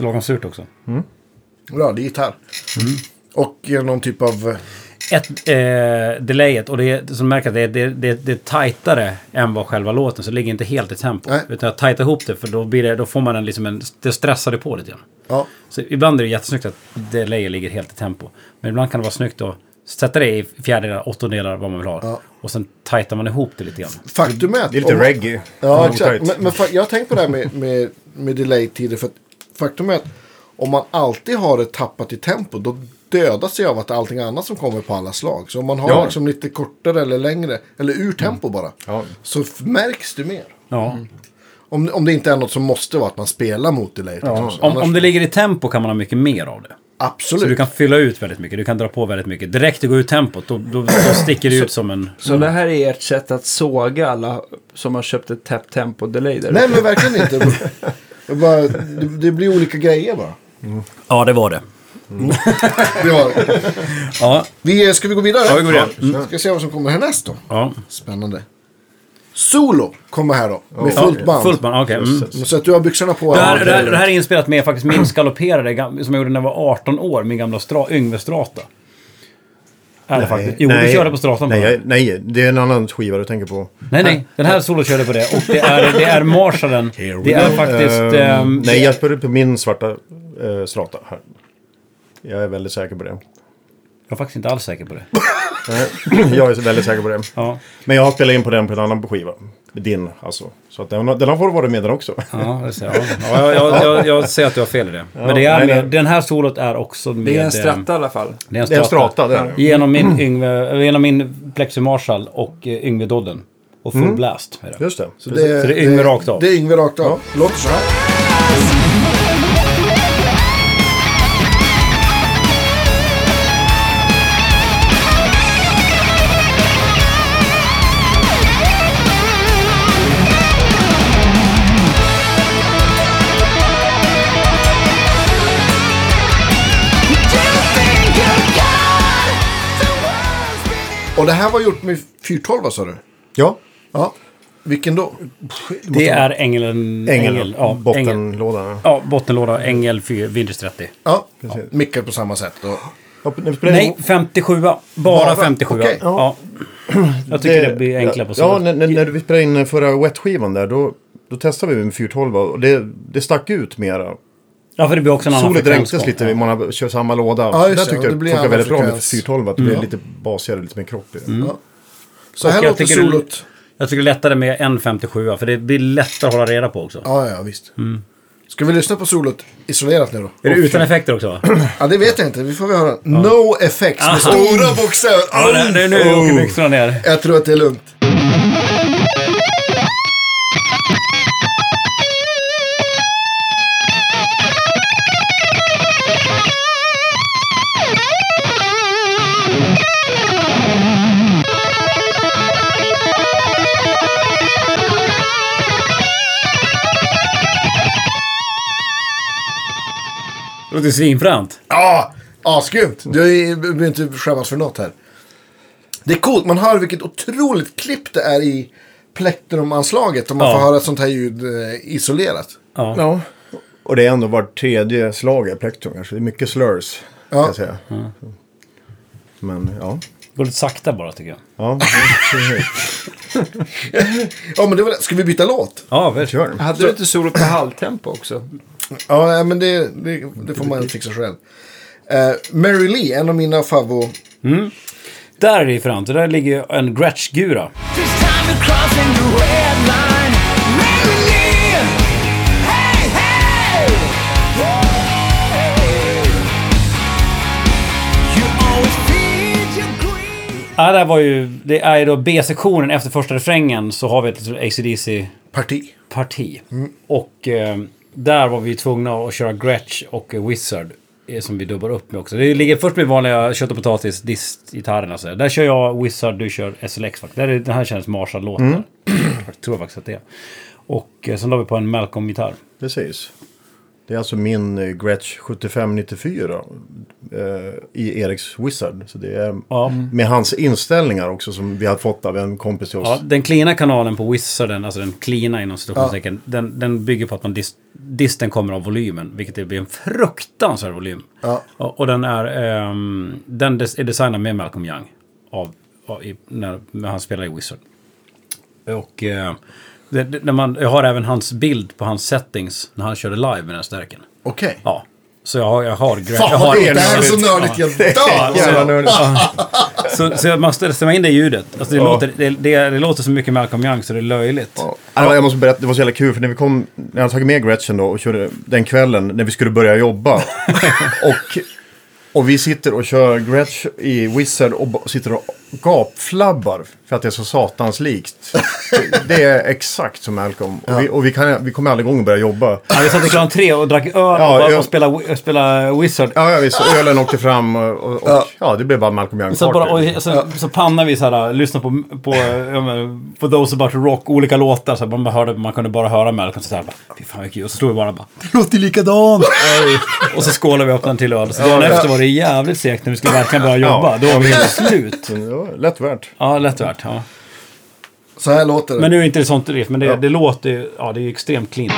Det lagom surt också. Bra, det är gitarr. Och eh, någon typ av... eh, Ett, eh, delayet, och det är, som märker att det är, det, det, det är tajtare än vad själva låten, så det ligger inte helt i tempo. Nej. Utan jag tajtar ihop det, för då, blir det, då får man en, liksom en... Det stressar det på lite grann. Ja, Så ibland är det jättesnyggt att delayet ligger helt i tempo. Men ibland kan det vara snyggt att sätta det i fjärdedelar, åttondelar, vad man vill ha. Ja. Och sen tajtar man ihop det lite grann. faktum är att... Det är lite reggae. Ja, Mm, exakt. Men, men jag har tänkt på det här med, med, med delay-tider. För att faktum är att om man alltid har det tappat i tempo, då dödas det av att allting annat som kommer på alla slag. Så om man har Ja. liksom lite kortare eller längre, eller ur tempo bara, Ja. så märks det mer. Ja. Om, om det inte är något som måste vara att man spelar mot delay. liksom. Om, Annars- om det ligger i tempo kan man ha mycket mer av det. Absolut. Så du kan fylla ut väldigt mycket. Du kan dra på väldigt mycket. Direkt det går ut tempot, då, då, då sticker det ut som en... Så det här är ert sätt att såga alla som har köpt ett tap tempo delay där Nej, men verkligen inte. Jag bara, det, det blir olika grejer bara. Ja, det var det. Det var, Ja, vi, ska vi gå vidare? Ja, vi går vidare. Mm. Ska se vad som kommer härnäst då. ja. Spännande. Solo kommer här då. Med fullt band. Fullt band, okej. Mm. Så att du har byxorna på. Det här, Ja, det, här, det här är inspelat med faktiskt min skalopperade gam- som jag gjorde när jag var 18 år, min gamla stra, Yngve Strata. Är det faktiskt. Jo, du körde på Stratan nej, jag- nej, det är en annan skiva du tänker på. Nej, nej. Den här solo körde på det. Och det är, det är Marshallen. Det är faktiskt... Ehm, nej, jag spelade på min svarta uh, strata här. Jag är väldigt säker på det. Jag är faktiskt inte alls säker på det. jag är väldigt säker på det. Ja, Men jag har spelat in på den på en annan skiva. Din alltså. Så att den, den har fått vara med den också. ja det ser jag. Ja, jag, jag, jag, jag ser att du har fel i det. Men det är nej, med, nej. den här solot är också med... Det är en ehm, stratta i alla fall. Det är en Det är en strata. strata, det är det. Genom min, Yngve, genom min Plexi Marshall och eh, Yngve Dodden. Och full blast. Är det. Just det. Så det, är, Så det är Yngve rakt av. Det är Yngve rakt av. Låter så här. Och det här var gjort med 412 sa du? Ja. Ja. Vilken då? Det är ängeln... Ängel. ängel ja, ängel. bottenlådan. Ja, bottenlåda, ängel 4, Vintage 30. Ja, Precis. mickar på samma sätt. Och, Ja, Nej, in- 57. Bara, Bara? 57. Okej. Ja. Jag tycker det, blir enklare på så Ja, när, när vi spelade in förra wet-skivan där, då, då testade vi med 412 och det, det stack ut mera. Ja, för det blir också en annan Solet frekvens dränktes lite, man har, kör samma låda. Ja, just där det, tyckte jag det det blir funkar väldigt bra med frekvens. 412, att det blir lite basigare, lite mer kropp i det. ja. Så här låter tycker det- solot. Jag tycker det är lättare med en 57 för det blir lättare att hålla reda på också. Ja, ja, visst. Ska vi lyssna på solot isolerat nu då? Är det utan effekter också? va? Ja, det vet jag inte. Vi får väl höra. No effects med stora bokstäver. Ja, det, det, nu åker byxorna ner. Jag tror att det är lugnt. Det låter svinfränt. Ja, asgrymt. Du är- behöver inte skämmas för något här. Det är coolt. Man hör vilket otroligt klipp det är i plektrumanslaget. Om man Ja. får höra ett sånt här ljud eh, isolerat. Ja. Ja. Och det är ändå var tredje slag är plektrum kanske. Det är mycket slurs, Ja. kan jag säga. Men ja. Det går lite sakta bara tycker jag. Ja, Ja, men det var det. Ska vi byta låt? Ja, väl. kör. Hade du inte solo på halvtempo också? Ja, men det, det, det får man fixa själv. Uh, Mary Lee, en av mina favvo... Där är det fränt. Där ligger en Gretsch-gura. It's time to cross a new red line. Mary Lee! Hey, hey! Hey! You always feed your greed. Ja, där var ju, det är ju då B-sektionen efter första refrängen så har vi ett litet AC/DC-parti. Parti. Och eh, där var vi tvungna att köra Gretsch och Wizard. eh, Som vi dubbar upp med också. Det ligger först med vanliga kött och potatis distgitarrerna. Så där kör jag Wizard, du kör SLX. Där är, den här känns Marshall-låten. Jag tror faktiskt att det är. Och eh, sen la vi på en Malcolm-gitarr. Precis. Det är alltså min eh, Gretsch 7594 eh, i Eriks Wizard. Så det är Ja. med hans inställningar också som vi har fått av en kompis till oss. Ja, den klina kanalen på Wizarden, alltså den klina inom citationstecken, den, den bygger på att man dis- disten kommer av volymen, vilket det blir en fruktansvärd volym. Ja. Och, och den är, ehm, den des, är designad med Malcolm Young. Av, av, i, när, när han spelar i Wizard. Och eh, det, det, när man, jag har även hans bild på hans settings när han körde live med den stärken. Okej. Ja. Så jag har, jag har, Fan jag har det här är så nördigt jag dör! Jävla nördigt. så, så jag måste stämma in det ljudet. Alltså det, låter, det, det, det låter så mycket Malcolm Young så det är löjligt. Ja. Ja, jag måste berätta, det var så jävla kul för när vi kom, när jag tagit med Gretchen då och körde den kvällen när vi skulle börja jobba. och, och vi sitter och kör Gretchen i Wizard och sitter och gapflabbar för att det är så satans likt. Det- är exakt som Malcolm. Och, vi, och vi, kan, vi kommer aldrig igång och börja jobba. Ja, vi satt i klockan tre och drack öl och, Ja, jag- och spelade, spelade Wizard. Ja, ja visst. Ölen åkte fram och, och, och ja. det blev bara Malcolm Young Så, bara, och, så, så pannar vi så här, lyssnar på, på, ja, men, på Those About to Rock, olika låtar. Så här, man, hörde, man kunde bara höra Malcolm så här, bara, fy fan vad kul. Och så stod vi bara, bara det låter likadant. och så skålade vi upp den till öl. Så dagen efter var det jävligt segt när vi skulle verkligen börja jobba. Då var vi helt slut. Det var lätt värt. Ja, lätt värt. Ja. Så här låter det. Men nu är inte det sånt riff, men det, det låter ju- ja, det är extremt clean.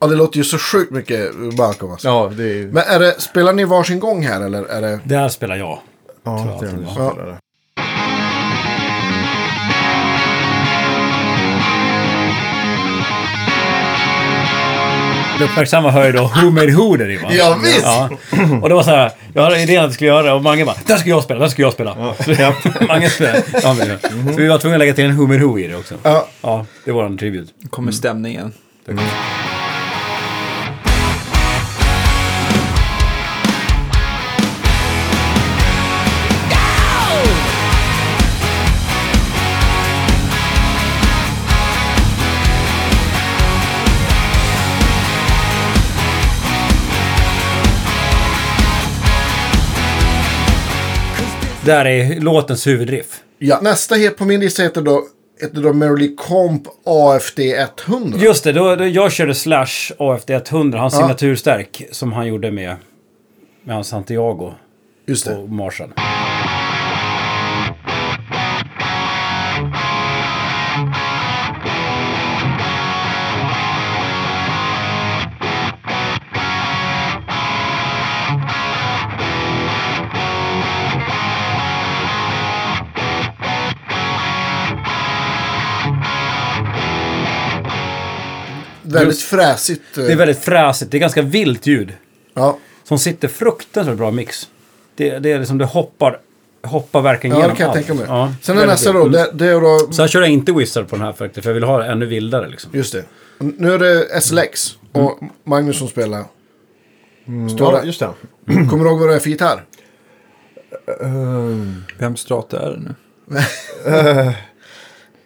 Ja, det låter ju så sjukt mycket Malcolm alltså. Ja, det är... Men är det, spelar ni varsin gång här eller är det... Där spelar jag. Ja, det är det. Ja. det. Det uppmärksamma hör ju då Who Made Who där i va? Ja, visst! Ja. Och det var så här, jag hade idén att jag skulle göra det och Mange bara, den ska jag spela, den ska jag spela. Så jag, Mange spelade. Ja, men, Så vi var tvungna att lägga till en Who Made Who i det också. Ja. Ja, det var en tribut. kommer stämningen. Där är låtens huvudriff. Ja. Nästa hit på min lista heter då, heter då Merrily Comp AFD 100. Just det, då, då jag körde Slash AFD 100, hans signaturstärk som han gjorde med, med hans Santiago Just det. och Marshall. Väldigt fräsigt. eh, Det är väldigt fräsigt, det är ganska vilt ljud. Ja. Som sitter fruktansvärt bra mix. Det, det är liksom, det hoppar, hoppar verkligen ja, igenom det kan jag allt. tänka mig. Ja, Sen är nästa då, det, det är då... Så här kör jag inte Wizard på den här faktiskt, för jag vill ha det ännu vildare liksom. Just det. Nu är det SLX. Och Magnus som spelar. Står Ja, just det. Kommer du ihåg vad det är för gitarr? Vem strata är det nu?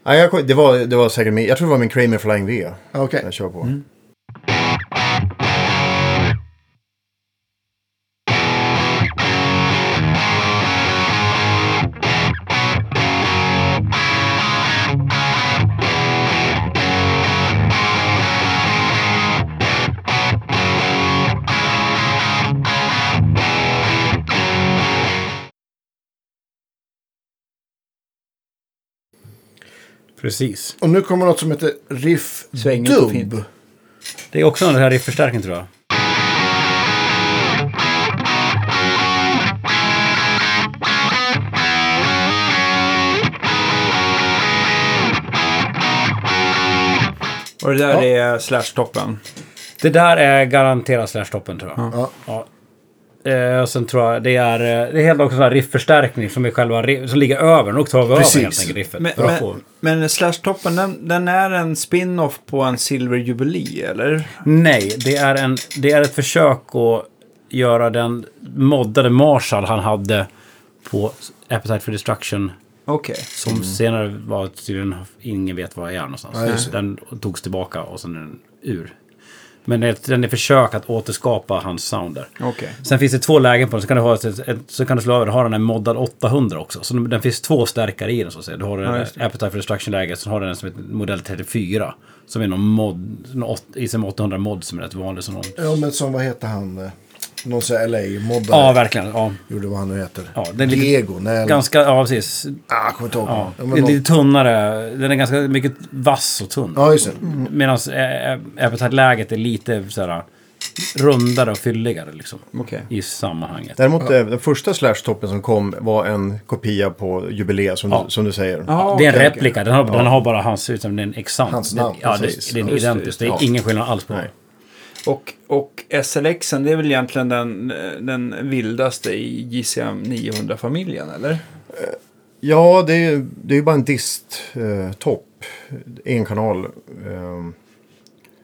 Nej, jag, det, var, det var säkert min, jag tror det var min Kramer Flying V. Okej. Jag kör på. Precis. Och nu kommer något som heter Riff fint. Dub. Det är också den här rifförstärkningen tror jag. Och det där är Slash-toppen. Det där är garanterat Slash-toppen tror jag. Ja. Ja. Eh, och sen tror jag det är, eh, det är helt också sån här rifförstärkning som är själva som ligger över. En oktav över helt enkelt riffet. Men, men, men Slash-toppen, den, den är en spin-off på en Silver Jubilee, eller? Nej, det är, en, det är ett försök att göra den moddade Marshall han hade på Appetite for Destruction. Okej. Som senare var tydligen, ingen vet var jag är någonstans. Ja, den togs tillbaka och sen är den ur. Men den är försök att återskapa hans sound där. Okej. Sen finns det två lägen på den. Så kan du, ha ett, ett, så kan du slå över ha den en moddad 800 också. Så den finns två stärkare i den så att säga. Du har den Ja, ja, just det. Appetite for Destruction-läget. Sen har du den som heter modell 34. Som är någon mod, ISM 800 mod som är rätt vanlig. Som någon, Ja, men som vad heter han? Eh, Någon sån här LA-moddare. Ja, verkligen. Ja. Gjorde vad han nu heter. Ja, det är lite- Diego. Nej, Ganska, ja precis. Ah, jag kommer inte ihåg. Ja. Ja, Det någon- lite tunnare. Den är ganska mycket vass och tunn. ja just det. Medan Appetite-läget är lite sådär rundare och fylligare liksom. Okej. I sammanhanget. Däremot eh, den första Slash-toppen som kom var en kopia på Jubilee som, Ja. du, som du säger. Jaha, Det är en replika. Den har, den har bara hans utan den är exakt. Hans namn, ja, det, det är det, identiskt. Det är det. ingen skillnad alls på Nej. Och, och SLXen, det är väl egentligen den, den vildaste i JCM 900-familjen, eller? Ja, det är, det är ju bara en dist-topp. en kanal. ehm.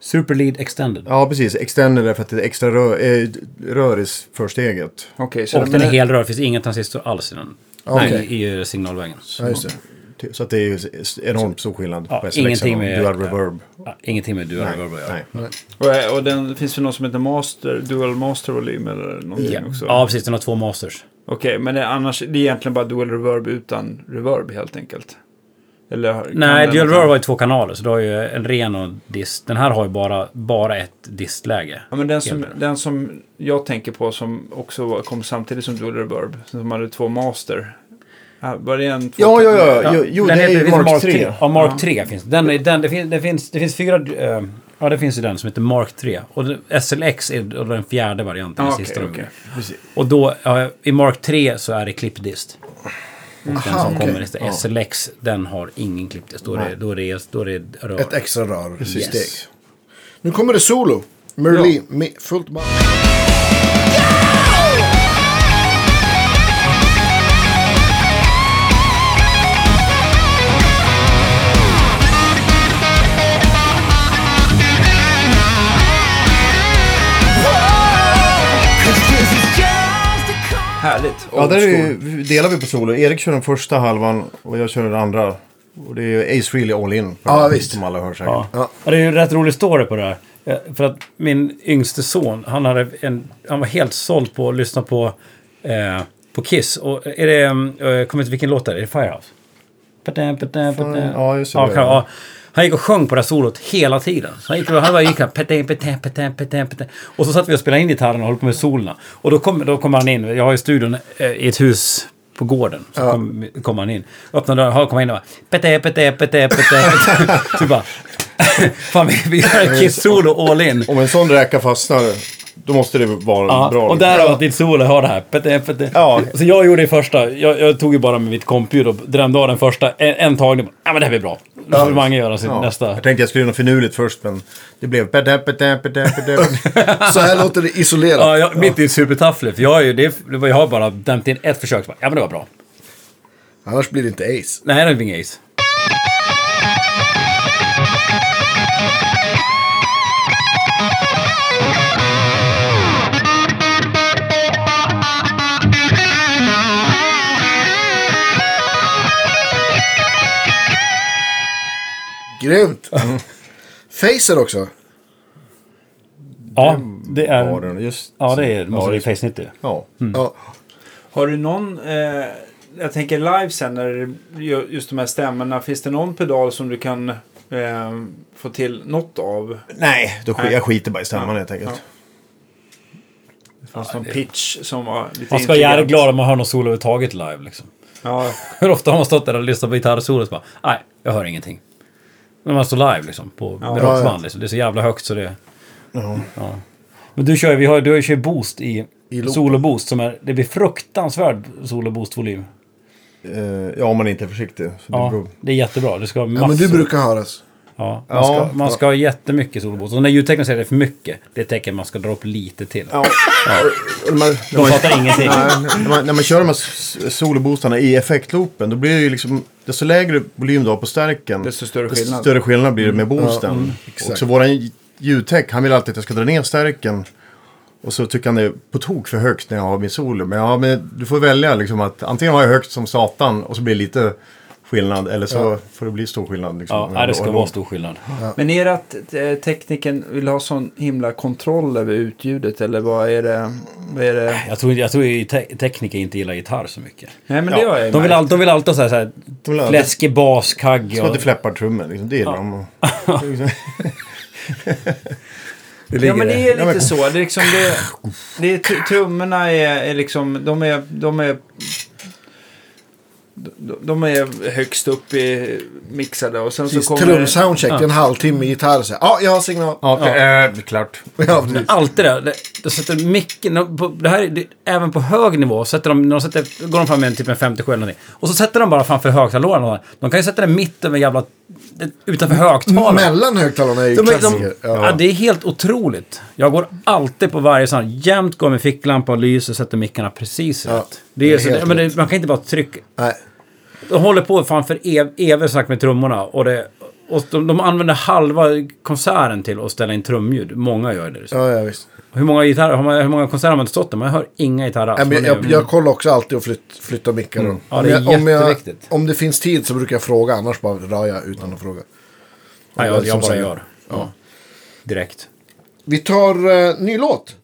Super Lead Extended. ja, precis. Extender är för att det är extra rör, eh, rör i försteget. Så Och den är helrör. Det finns ingen transistor alls i den. Okej. I, i signalvägen. Ja, det. Så att det är ju enormt stor skillnad Ja, på SLX ingenting med- Dual Reverb. Ja, ingenting med dual reverb att göra. nej. Och, och den finns väl någon som heter Master, Dual Master Volym eller någonting Ja. också? ja, precis. Den har två masters. Okej, men det, annars, det är egentligen bara Dual Reverb utan reverb helt enkelt? Eller, Nej, dual reverb har ju två kanaler. Så du har ju en ren och dist. Den här har ju bara, bara ett distläge. Ja, men den som, den som jag tänker på som också kom samtidigt som Dual Reverb, som hade två Master. Ja, Var det en... två- Ja, ja, ja. Jo, jo det Den är heter- ju finns Mark 3. Ja, Mark 3 finns det. Den, är- den, det, finns, det, finns, det finns fyra... eh, ja, det finns ju den som heter Mark 3. Och det- SLX är den fjärde varianten. Ja, den okej, sista okej. gjorde. Och då, ja, i Mark 3 så är det klippdist. Och den Aha, som okej. kommer istället. SLX, den har ingen klippdist. Då är det, då är det, då är det rör. Ett extra rör. Yes. Steg. Nu kommer det solo. Merlin, med fullt band. Härligt. Ja, där är ju, delar vi på solo. Erik kör den första halvan och jag kör den andra. Och det är ju Ace Frehley All In. Ja, den, visst. Som alla hör säkert. Ja. Ja. Ja. Det är ju en rätt rolig story på det här. Eh, För att min yngste son, han, hade en, han var helt såld på att lyssna på, eh, på Kiss. Och är det, eh, jag kommer inte vilken låt det är, är det Firehouse? Patam, patam, patam. ja, just det. Ja, kan- ja. Han gick och sjöng på det här solot hela tiden. Så han gick, och- han bara gick här, patam, patam, patam, patam, patam. Och så satt vi och spelade in gitarren och höll på med solorna. Och då kom, då kom han in, jag har ju studion eh, i ett hus på gården. Så Ja. kom, kom han in. Öppnade dörren, kom in och bara... Pete, pete, pete, pete. Så bara... Fan, vi, vi gör en Kiss-solo all in. Om en sån räka fastnar, då måste det vara Ja, bra. och där har ditt solo har det här. Pete, pete. Ja. Så jag gjorde det första. Jag, jag tog ju bara med mitt kompljud och drämde av den första. En, en tagning. Ja, men det här blir bra. Nu får Mange göra sin Ja. nästa. Jag tänkte jag skulle göra något finurligt först, men det blev... Så här låter det isolerat. Ja, jag, mitt är supertaffligt. För jag, är ju, det, det var- jag har bara dämt in ett försök. Ja, men det var bra. Annars blir det inte ace. Nej, det är ingen ace. Grymt. Facer också. Ja, det Ja, är... den, just, Ja, det är, måste Ja, det- Face 90. Ja. Ja. Har du någon, eh, jag tänker live sen när just de här stämmorna, finns det någon pedal som du kan eh, få till något av? Nej, då, sk- Nej. jag skiter bara i stämman helt enkelt. Ja. Det fanns någon pitch som var lite Man ska vara jävligt glad om man hör något solo överhuvudtaget live liksom. Ja, Hur ofta har man stått där och lyssnat på gitarrsolo och bara, nej, jag hör ingenting. När man står live liksom, på Ja, ja. liksom. Det är så jävla högt så det... Ja. Ja. Men du kör ju, vi har, du kör boost i, I solo-boost som är, det blir fruktansvärd solo-boost-volym. Eh, ja, om man inte är försiktig. Så det Ja, beror- det är jättebra. Det ska ha ja, men massor. du brukar höras. Ja, man, Ja, ska, man ska ha jättemycket solo-boost. Och när ljudtekniker säger det är för mycket, det är ett tecken man ska dra upp lite till. Ja. Och när man, när De fattar ingenting. nej, när, man, när man kör de här s- soloboostarna i effektloopen, då blir det ju liksom... Desto lägre volym du har på stärken, desto större desto skillnad. större skillnad blir det med boosten. Ja, mm, och så våran ljudtech, han vill alltid att jag ska dra ner stärken. Och så tycker han det är på tok för högt när jag har min solo. Men, ja, men du får välja liksom att antingen har jag högt som satan och så blir det lite skillnad. Eller så får det bli stor skillnad. Liksom, Ja, nej, det ska vara stor skillnad. Men är det att eh, tekniken vill ha sån himla kontroll över utljudet eller vad är det? Vad är det? Jag tror, jag tror te- tekniker inte gillar gitarr så mycket. Nej men det Ja, ju De vill, all, de vill alltid ha så här, så här De vill alltid- fläskig bas, kagg Som och... att det fläppar trummor, liksom. det gillar de. Och- Det Ja, men det är lite Ja, men- så. Det är liksom det, det är, tr- trummorna är, är liksom, de är, de är, de, är högst upp i mixade och sen så Precis, kommer... trumsoundcheck, är en halvtimme gitarr. Så Ja, jag har signal. Ja, okej, eh, klart. Ja, precis. Alltid det. det. De sätter micken, de- på, det här, är- det, även på hög nivå, sätter de, de sätter, går de fram med en typ en 57 eller någonting. Och så sätter de bara framför högtalarna. De kan ju sätta den mitt över jävla, utanför högtalaren. Mellan högtalarna är ju De, är- klassiker. de, ja. det är helt otroligt. Jag går alltid på varje sån. Jämt går med ficklampa och lyser och sätter mickarna precis Ja, rätt. Det är, det är så, men det, man kan inte bara trycka. Nej. De håller på fan för ev, evigt sagt med trummorna. Och, det, och de, de använder halva konserten till att ställa in trumljud. Många gör det. Ja, ja, visst. Hur många gitarrer, har man, hur många konserter har man inte stått där? Man hör inga gitarrer alls. Jag, är- jag kollar också alltid och flytt, flytta mickar. då. Ja, det är om, jag, om, jag, jätteviktigt. om det finns tid så brukar jag fråga, annars bara rör jag utan att fråga. Nej, jag, jag bara gör. Ja. Direkt. Vi tar uh, ny låt.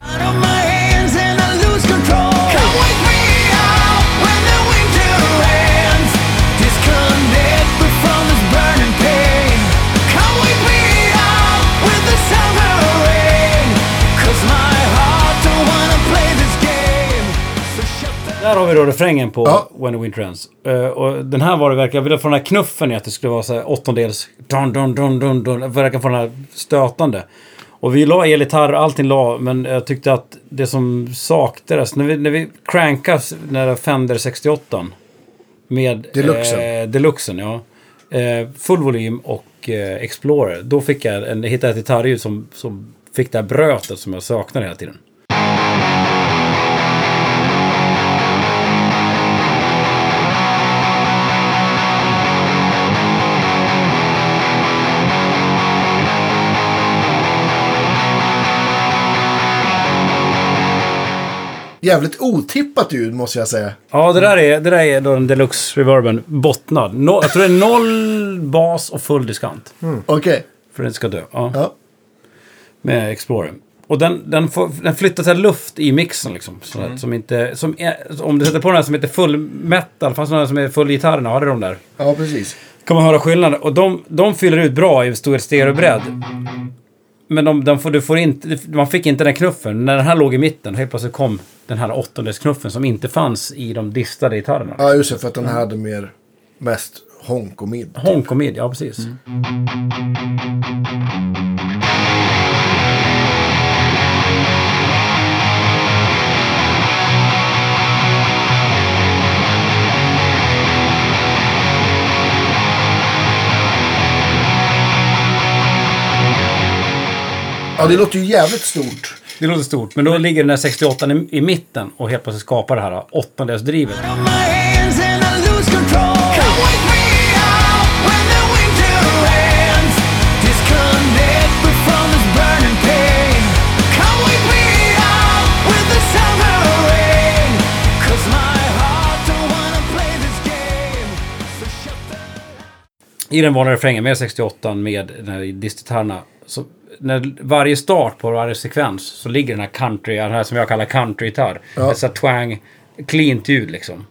Där har vi då refrängen på Ja. When the Winter Ends. Eh, och den här var det verkligen, jag ville få den här knuffen i att det skulle vara så här åttondels... Dun, dun, dun, dun, dun, jag verkar få den här stötande. Och vi la elgitarr, allting la, men jag tyckte att det som saknades, när vi, när vi crankas, när det är Fender 68 med... Deluxen. Eh, Deluxen, ja. Eh, full volym och eh, Explorer. Då fick jag en, hittade ett gitarrljud som, som fick det här brötet som jag saknade hela tiden. Jävligt otippat ljud måste jag säga. Ja, det där är, det där är då den deluxe reverben bottnad. No, jag tror det är noll bas och full diskant. Okej. För att den ska dö. Ja, Ja. Med Explorer. Och den, den, får, den flyttar så här luft i mixen liksom. Så Mm. att, som inte, som är, om du sätter på den här som heter full metal, fast den som är full gitarrerna, har det de där. ja, precis. Kan man höra skillnaden. Och de, de fyller ut bra i stor stereobredd. Men de, de får, du får inte, man fick inte den knuffen. När den här låg i mitten, helt plötsligt kom den här åttondels som inte fanns i de distade gitarrerna. Ja, just det. För att den här hade mer, mest honk och mid. Honk och mid, ja precis. Ja, det låter ju jävligt stort. Det låter stort, men då ligger den där 68 i, i mitten och helt plötsligt skapar det här åttondelsdrivet. I den vanliga refrängen med 68 med den här distgitarrerna. Så när varje start på varje sekvens så ligger den här country, den här som jag kallar country-gitarr. Ja. Ett så här twang, cleant ljud liksom.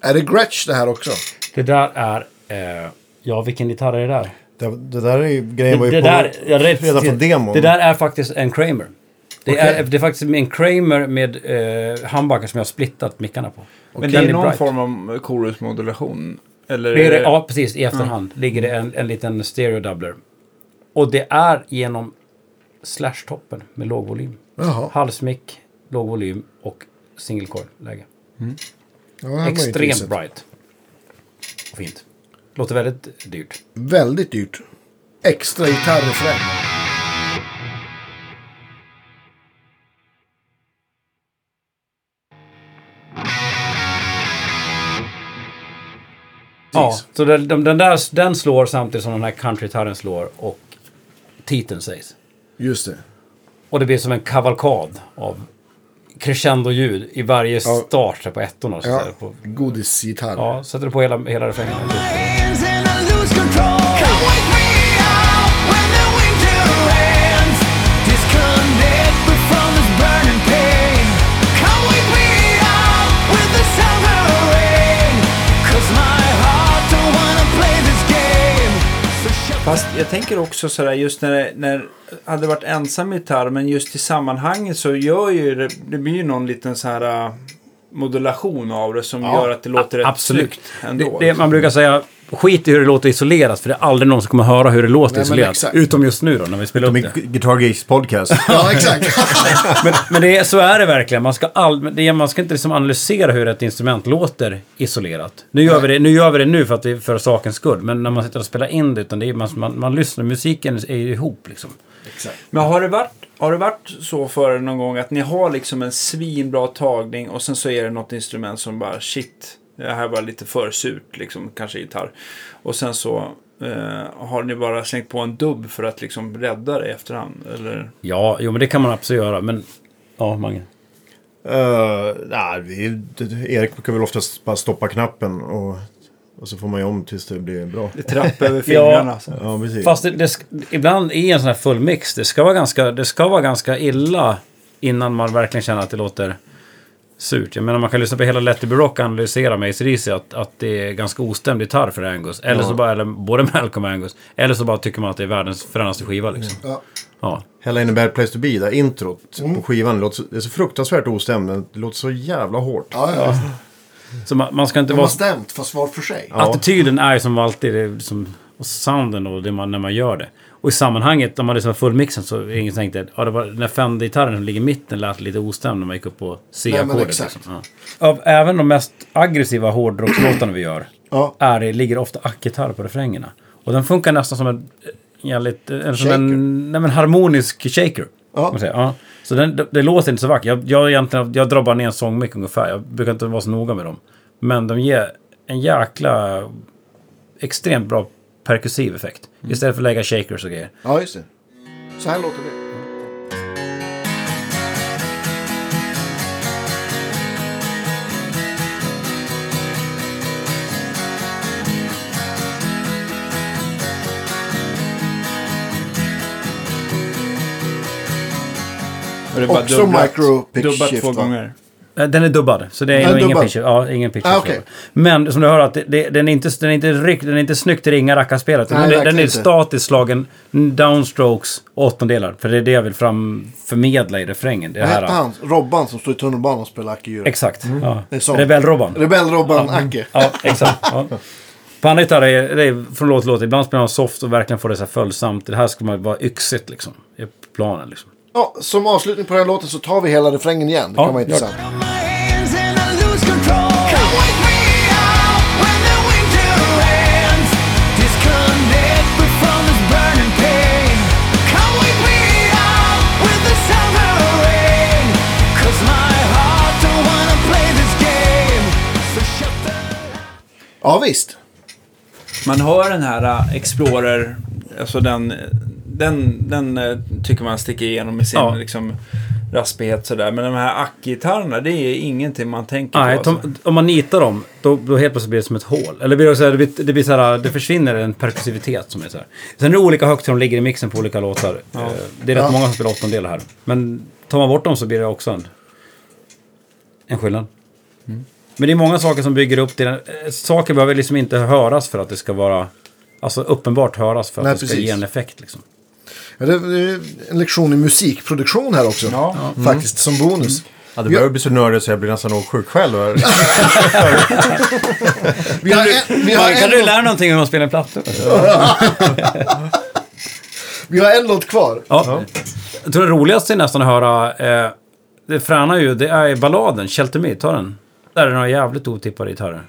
Är det Gretsch det här också? Det där är... Eh, ja, vilken gitarr är det där? Det, det där är ju, grejen var ju det, på, där, jag rätt, redan från demon. det där är faktiskt en Kramer. Det, Okej. är, det är faktiskt en Kramer med eh, handbackar som jag har splittat mickarna på. Men Den det är någon bright. form av chorusmodulation. Eller Det är det, ja, precis. I efterhand ligger det en, en liten stereo doubler. Och det är genom slash-toppen med låg volym. Jaha. Halsmick, låg volym och single coil-läge. Ja, ju inte Extremt bright. Och fint. Låter väldigt dyrt. Väldigt dyrt. Extra gitarrrefräng. Ja, så den, den, där den slår samtidigt som den här country-gitarren slår och titeln sägs. Just det. Och det blir som en kavalkad av crescendo-ljud i varje start på ettorna. Ja. Godisgitarr. ja, sätter du på hela, hela refrängen. Fast jag tänker också sådär just när det, när det hade varit ensam gitarr men just i sammanhanget så gör ju det, det blir ju någon liten så här äh, modulation av det som gör att det låter rätt Absolut. snyggt ändå. Det, det, man brukar säga, skit i hur det låter isolerat, för det är aldrig någon som kommer höra hur det låter Nej, isolerat. exakt. Utom just nu då, när vi spelar upp Min det. Guitar Geeks podcast. Ja, exakt. Men, men det är, så är det verkligen. Man ska, all, det är, man ska inte liksom analysera hur ett instrument låter isolerat. Nu gör, vi det, nu gör vi det nu för, att det, för sakens skull. Men när man sitter och spelar in det, utan det är, man, man, man lyssnar, musiken är ju ihop liksom. exakt. Men har det, varit, har det varit så för er någon gång att ni har liksom en svinbra tagning och sen så är det något instrument som bara shit, det här var lite för surt, liksom, kanske gitarr. Och sen så eh, har ni bara slängt på en dubb för att liksom rädda det i efterhand? Eller? Ja, jo men det kan man absolut göra. Men, ja, Mange. Uh, nej, vi, det- Erik brukar väl oftast bara stoppa knappen och, och så får man ju om tills det blir bra. Det trapp över fingrarna. alltså. Ja, precis. Fast det, det, ibland i en sån här fullmix, det ska, vara ganska, det ska vara ganska illa innan man verkligen känner att det låter surt. Jag menar man kan lyssna på hela Let It Be Rock och analysera med ACDC att, att det är ganska ostämd gitarr för Angus. Eller så bara, eller både Malcolm och Angus. Eller så bara tycker man att det är världens fränaste skiva liksom. Ja. Ja. Hella in a bad place to be, där introt Mm. på skivan, det, låter, så- det är så fruktansvärt ostämt, men det låter så jävla hårt. Ja, ja. Så man, man ska inte De vara... har stämt, fast var för sig. Ja. Attityden är som alltid det, som, och sounden och det man, när man gör det. Och i sammanhanget, när man lyssnar på fullmixen så är ingen tänkte ja, det var den Fender-gitarren som ligger i mitten lät lite ostämd när man gick upp på C-ackordet. Liksom. Ja. Av även de mest aggressiva hårdrockslåtarna vi gör Ja. är det, ligger ofta ackgitarr på refrängerna. Och den funkar nästan som en, jävligt, en, som en, nej, men harmonisk shaker. Ja. Ja. Så den, det, det låter inte så vackert. Jag, jag, egentligen, jag drar bara ner en sångmick ungefär. Jag brukar inte vara så noga med dem. Men de ger en jäkla extremt bra perkussiv effekt. Istället för att lägga shakers och grejer. Ja, just det. Så här låter det. Och det är bara Också micro pitch Dubbat två va? gånger. Eh, Den är dubbad, så det är nog ingen dubbad? pitch. Ja, ingen pitch. Ah, okej. Men som du hör, att det, det, den, är inte, den, är inte ryck, den är inte snyggt ringa rackarspelet. Nej, Den, är- den verkligen är inte. statiskt slagen downstrokes åttondelar. För det är det jag vill fram förmedla i refrängen. Det Vad hette här, han? Robban som står i tunnelbanan och spelar Djur. Exakt. Ja. Det är så. Rebell-Robban. Rebell-Robban Acke. Ja, exakt. Ja. På andra gitarrer är det från låt till låt. Ibland spelar man soft och verkligen får det så här följsamt. Det här ska man vara yxigt liksom. I planen liksom. Ja, som avslutning på den här låten så tar vi hela refrängen igen. Det Ja, kan vara intressant. the Ja, visst. Man hör den här uh, Explorer, alltså den, den, den uh, tycker man sticker igenom med sin Ja. liksom, raspighet sådär. Men de här ack-gitarrerna, det är ingenting man tänker Nej, på. Alltså. om man nitar dem, då, då helt plötsligt blir det som ett hål. Eller blir det, så här, det, blir, det, blir så här, det försvinner en perkussivitet som är så här. Sen är det olika högt de ligger i mixen på olika låtar. Eh, Det är rätt Ja. många som spelar åttondelar här. Men tar man bort dem så blir det också en, en skillnad. Mm. Men det är många saker som bygger upp till den. eh, Saker behöver liksom inte höras för att det ska vara... Alltså uppenbart höras för att Nej, det ska precis. ge en effekt liksom. Ja, det är en lektion i musikproduktion här också. Ja. Faktiskt, som bonus. Ja, det börjar bli så nördigt så jag blir nästan åksjuk själv. Vi har en, vi har Kan en, du lära någonting hur man spelar en platta? vi har en låt kvar. Ja. Jag tror det roligaste är nästan att höra, eh, det fräna ju, det är balladen, Shelter Me, ta den. Där är det några jävligt otippade gitarrer.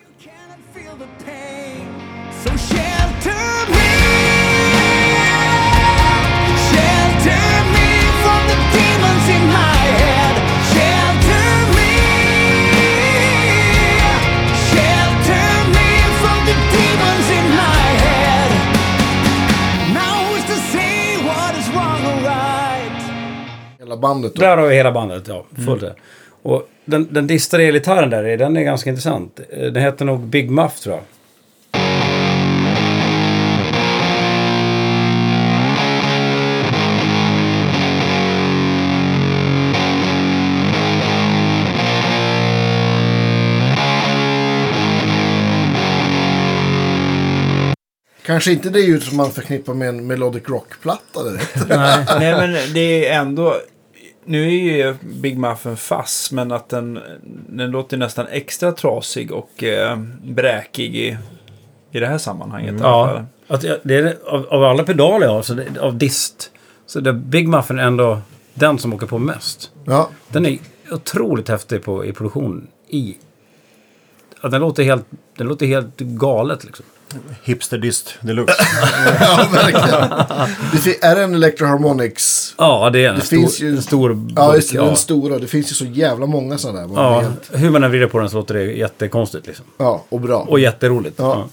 Hela bandet då. Där har vi hela bandet, ja. Fullt det. Och den, den distade elgitarren där, den är ganska intressant. Den heter nog Big Muff tror jag. Kan Kanske inte det ljud som man förknippar med en melodic rock-platta direkt. Nej. Nej, men det är ändå... Nu är ju Big Muffin fass, men att den, den låter nästan extra trasig och eh, bräkig i, i det här sammanhanget. fall. Ja, att det är, av, av alla pedaler jag har, så det, av dist, så det Big Muffin är ändå den som åker på mest. Ja, Den är otroligt häftig på, i produktion. I. Ja, den, låter helt, den låter helt galet liksom. Hipsterdist deluxe. ja verkligen. Det är det en Electro Harmonix? Ja, det är en Det stor, finns ju- en stor Ja, just det. ja. Den stora. Det finns ju så jävla många sådana där. Ja, helt- hur man än vrider på den så låter det jättekonstigt liksom. ja, och bra. Och jätteroligt. Ja. Ja.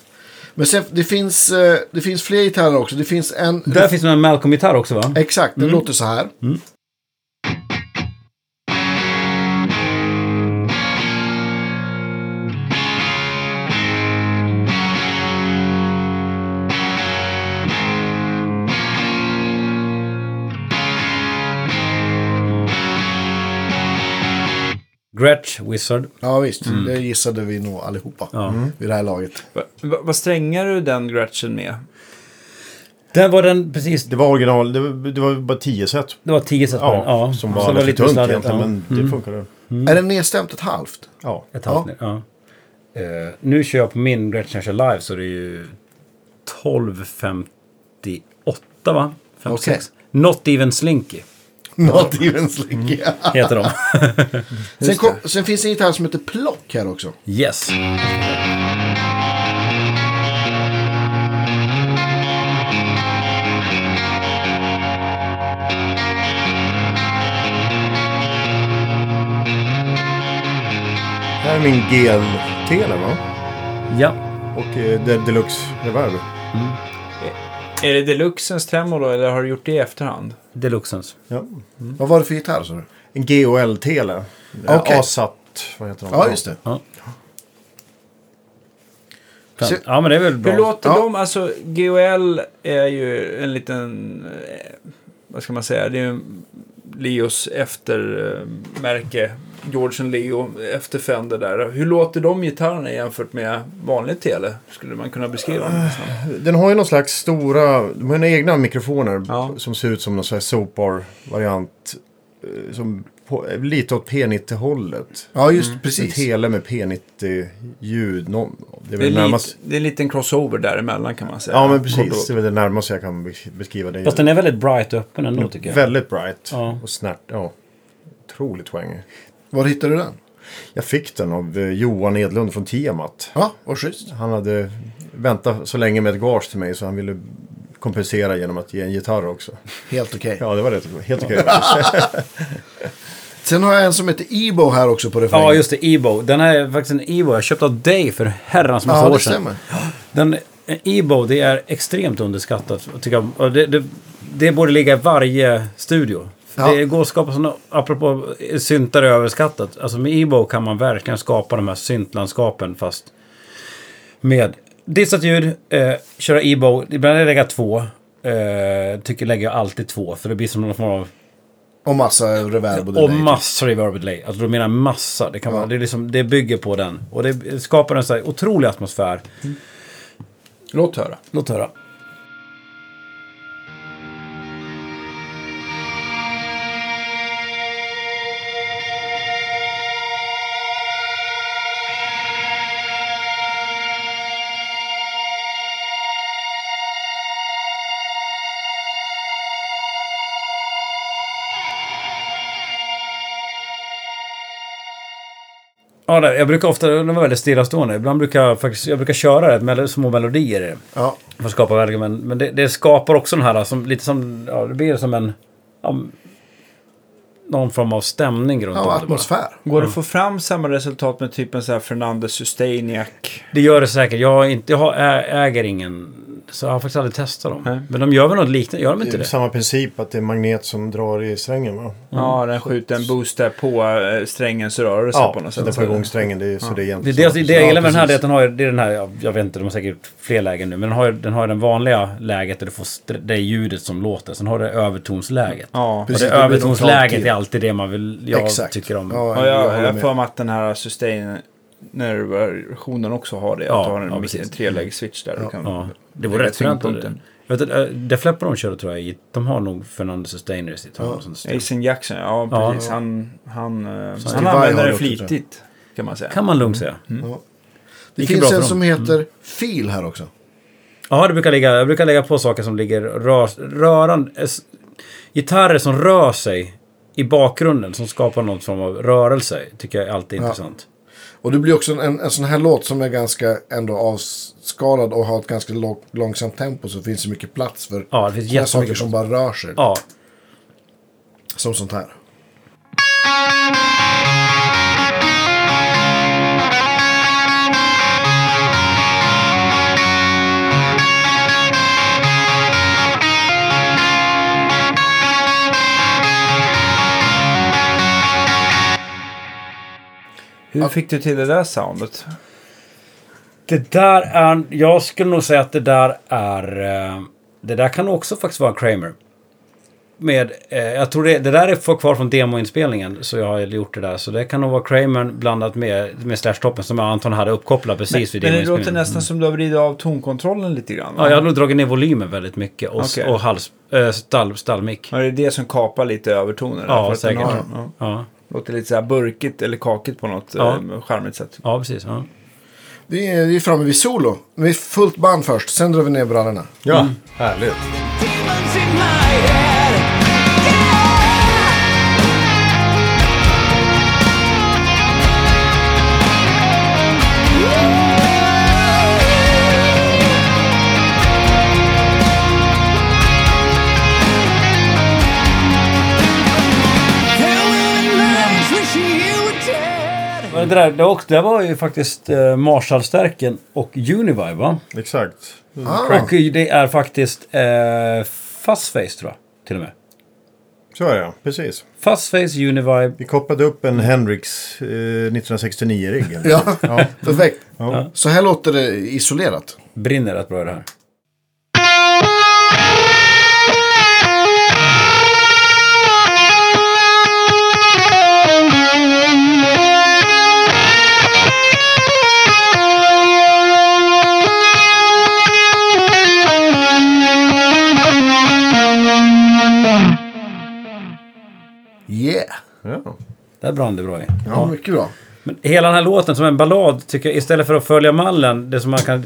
Men sen, det finns, eh, det finns fler gitarrer också. Det finns en... Där finns det en Malcolm-gitarr också va? Exakt, den låter så här. Gretsch Wizard. Ja visst, det gissade vi nog allihopa Ja. vid det här laget. Va, va, vad strängar du den Gretchen med? Där var den precis... Det var original, det var, det var bara 10 set. Det var 10 set på den. Ja, Ja, som var, det lite sladdigt, egentligen, ja. men det funkade. Är den nedstämt ett halvt? Ja. Ett halvt ner, ja. Eh, nu kör jag på min Gretchen kör live så det är ju 1258 va? 56. Not even slinky Not even slinky. heter de. sen, kom, sen finns det en gitarr som heter Plock här också. yes. Här är min GL-tele va? Ja. Och eh, det Deluxe Reverb. Är det Deluxens tremolo eller har du gjort det i efterhand? Deluxens. Ja. Vad var det för gitarr sa du? En GOL-tele. Okej. Okay. ASAT, vad heter de? Ja, just det. Ja. Ja men det är väl bra. Hur låter Ja. de? Alltså GOL är ju en liten... eh, Vad ska man säga? Det är ju Leos eftermärke. George Leo efter Fender där. Hur låter de gitarrerna jämfört med vanlig tele? Skulle man kunna beskriva dem nästan? Den har ju någon slags stora, de har ju egna mikrofoner Ja. som ser ut som någon slags Soapbar-variant. eh, Som på, lite åt P90-hållet. Ja, just En precis. tele med P90-ljud. Nå- Det är Det är, närmast... lite, det är en liten crossover däremellan kan man säga. Ja, men precis. Det är väl det närmaste jag kan bes- beskriva det. Fast den är väldigt bright och öppen ändå tycker jag. Väldigt bright. Ja. Och snärt. Ja. Otroligt swangig. Var hittade du den? Jag fick den av eh, Johan Edlund från Tiamat. Ja, vad schysst. Han hade väntat så länge med ett gage till mig så han ville kompensera genom att ge en gitarr också. Helt okej. Ja, det var rätt, helt okej. Sen har jag en som heter Ebo här också på refrängen. Ja just det, Ebo. Den här är faktiskt en Ebo jag köpte av dig för herrans massa Ja, år sedan. Den, en Ebo, det är extremt underskattat. Tycker jag. Det, det, det borde ligga i varje studio. Ja. Det går att skapa sådana, apropå syntar är överskattat. Alltså med Ebo kan man verkligen skapa de här syntlandskapen fast med dissat ljud, eh, köra Ebo, ibland lägga två. Eh, tycker lägger jag alltid två, för det blir som någon form av... Och massa reverb och Och delay. massa reverb delay. Alltså då menar jag massa. Det, kan vara, det, är liksom, det bygger på den. Och det skapar en så här otrolig atmosfär. Låt höra. Låt höra. Ja, det- jag brukar ofta, de var väldigt stillastående. Ibland brukar jag faktiskt, jag brukar köra rätt mel- små melodier i det. Ja, För att skapa värde, men, men det, det skapar också den här, som, lite som, ja, det blir som en, ja, någon form av stämning runt ja om det atmosfär. Går det att få fram samma resultat med typ en sån här Fernandez Sustainiac? Det gör det säkert. Jag, har inte, jag äger ingen, så jag har faktiskt aldrig testat dem. Nej. Men de gör väl något liknande, gör de Det inte är det? samma princip att det är magnet som drar i strängen va? Ja, den skjuter en booster på eh, strängens rörelse Ja, på något sätt. den får igång strängen. Det är, Så det är Det, egentligen det, det, det jag Ja, gillar med den här det är att den har, det är den här, jag, jag vet inte, de har säkert fler lägen nu, men den har, den har den vanliga läget där du får det ljudet som låter. Sen har det övertonsläget. Ja, och Precis, det det övertonsläget är alltid det man vill, jag Exakt. tycker om. Ja, jag, jag har med. för mig att den här Sustain Nerd-versionen också har det. Ja, att du har en, ja, en precis. treläggs-switch där. Du kan Ja, det var lägga rätt fränt. Jag vet inte, Def Leppard de körde tror jag, de har nog Fernando Sustainers i sånt där. Asen Jackson, ja Ja. precis. Han, han, eh, han Steve Vai använder det flitigt. Kan man säga. Kan man lugnt säga. Det Gick ju finns bra för en som heter Feel här också. Ja, det brukar ligga, jag brukar lägga på saker som ligger rör, rörande. Gitarrer som rör sig i bakgrunden, som skapar någon form av rörelse, tycker jag är alltid intressant. Och det blir också en, en sån här låt som är ganska ändå avskalad och har ett ganska lång, långsamt tempo så finns det mycket plats för Ja, det finns saker jättemycket som bara rör sig. Ja, Som sånt här. Hur fick du till det där soundet? det där är, jag skulle nog säga att det där är, eh, det där kan också faktiskt vara Kramer. Med, eh, jag tror det, det där är kvar från demoinspelningen, så jag har gjort det där. Så det kan nog vara Kramer blandat med, med Slashtoppen som jag antar hade uppkopplat precis vid Men det låter demoinspelningen. nästan som du har vridit av tonkontrollen lite grann. Ja, jag har nog dragit ner volymen väldigt mycket och, Okej. och hals, äh, stall, stallmick. Ja, det är det som kapar lite övertoner. Ja, säkert. Har, ja, Ja, låter lite så här burkigt eller kakigt på något Ja. ja. charmigt sätt. ja precis. Ja. Vi är, är framme vid solo. Vi är fullt band först, sen drar vi ner brallorna. Ja, härligt. Det, där, det, var också, det var ju faktiskt eh, Marshall-stärken och Univibe va? Exakt. Ah, Och det är faktiskt eh, Fuzzface tror jag. Till och med. Så är det, ja. precis. Fuzzface, Univibe. Vi kopplade upp en Hendrix eh, 1969-rigg. ja, perfekt. Ja. Så här låter det isolerat. Brinner rätt bra det här. Yeah. Ja. Där brann det bra i. Ja, mycket bra. Men hela den här låten som en ballad tycker jag istället för att följa mallen, det som man kan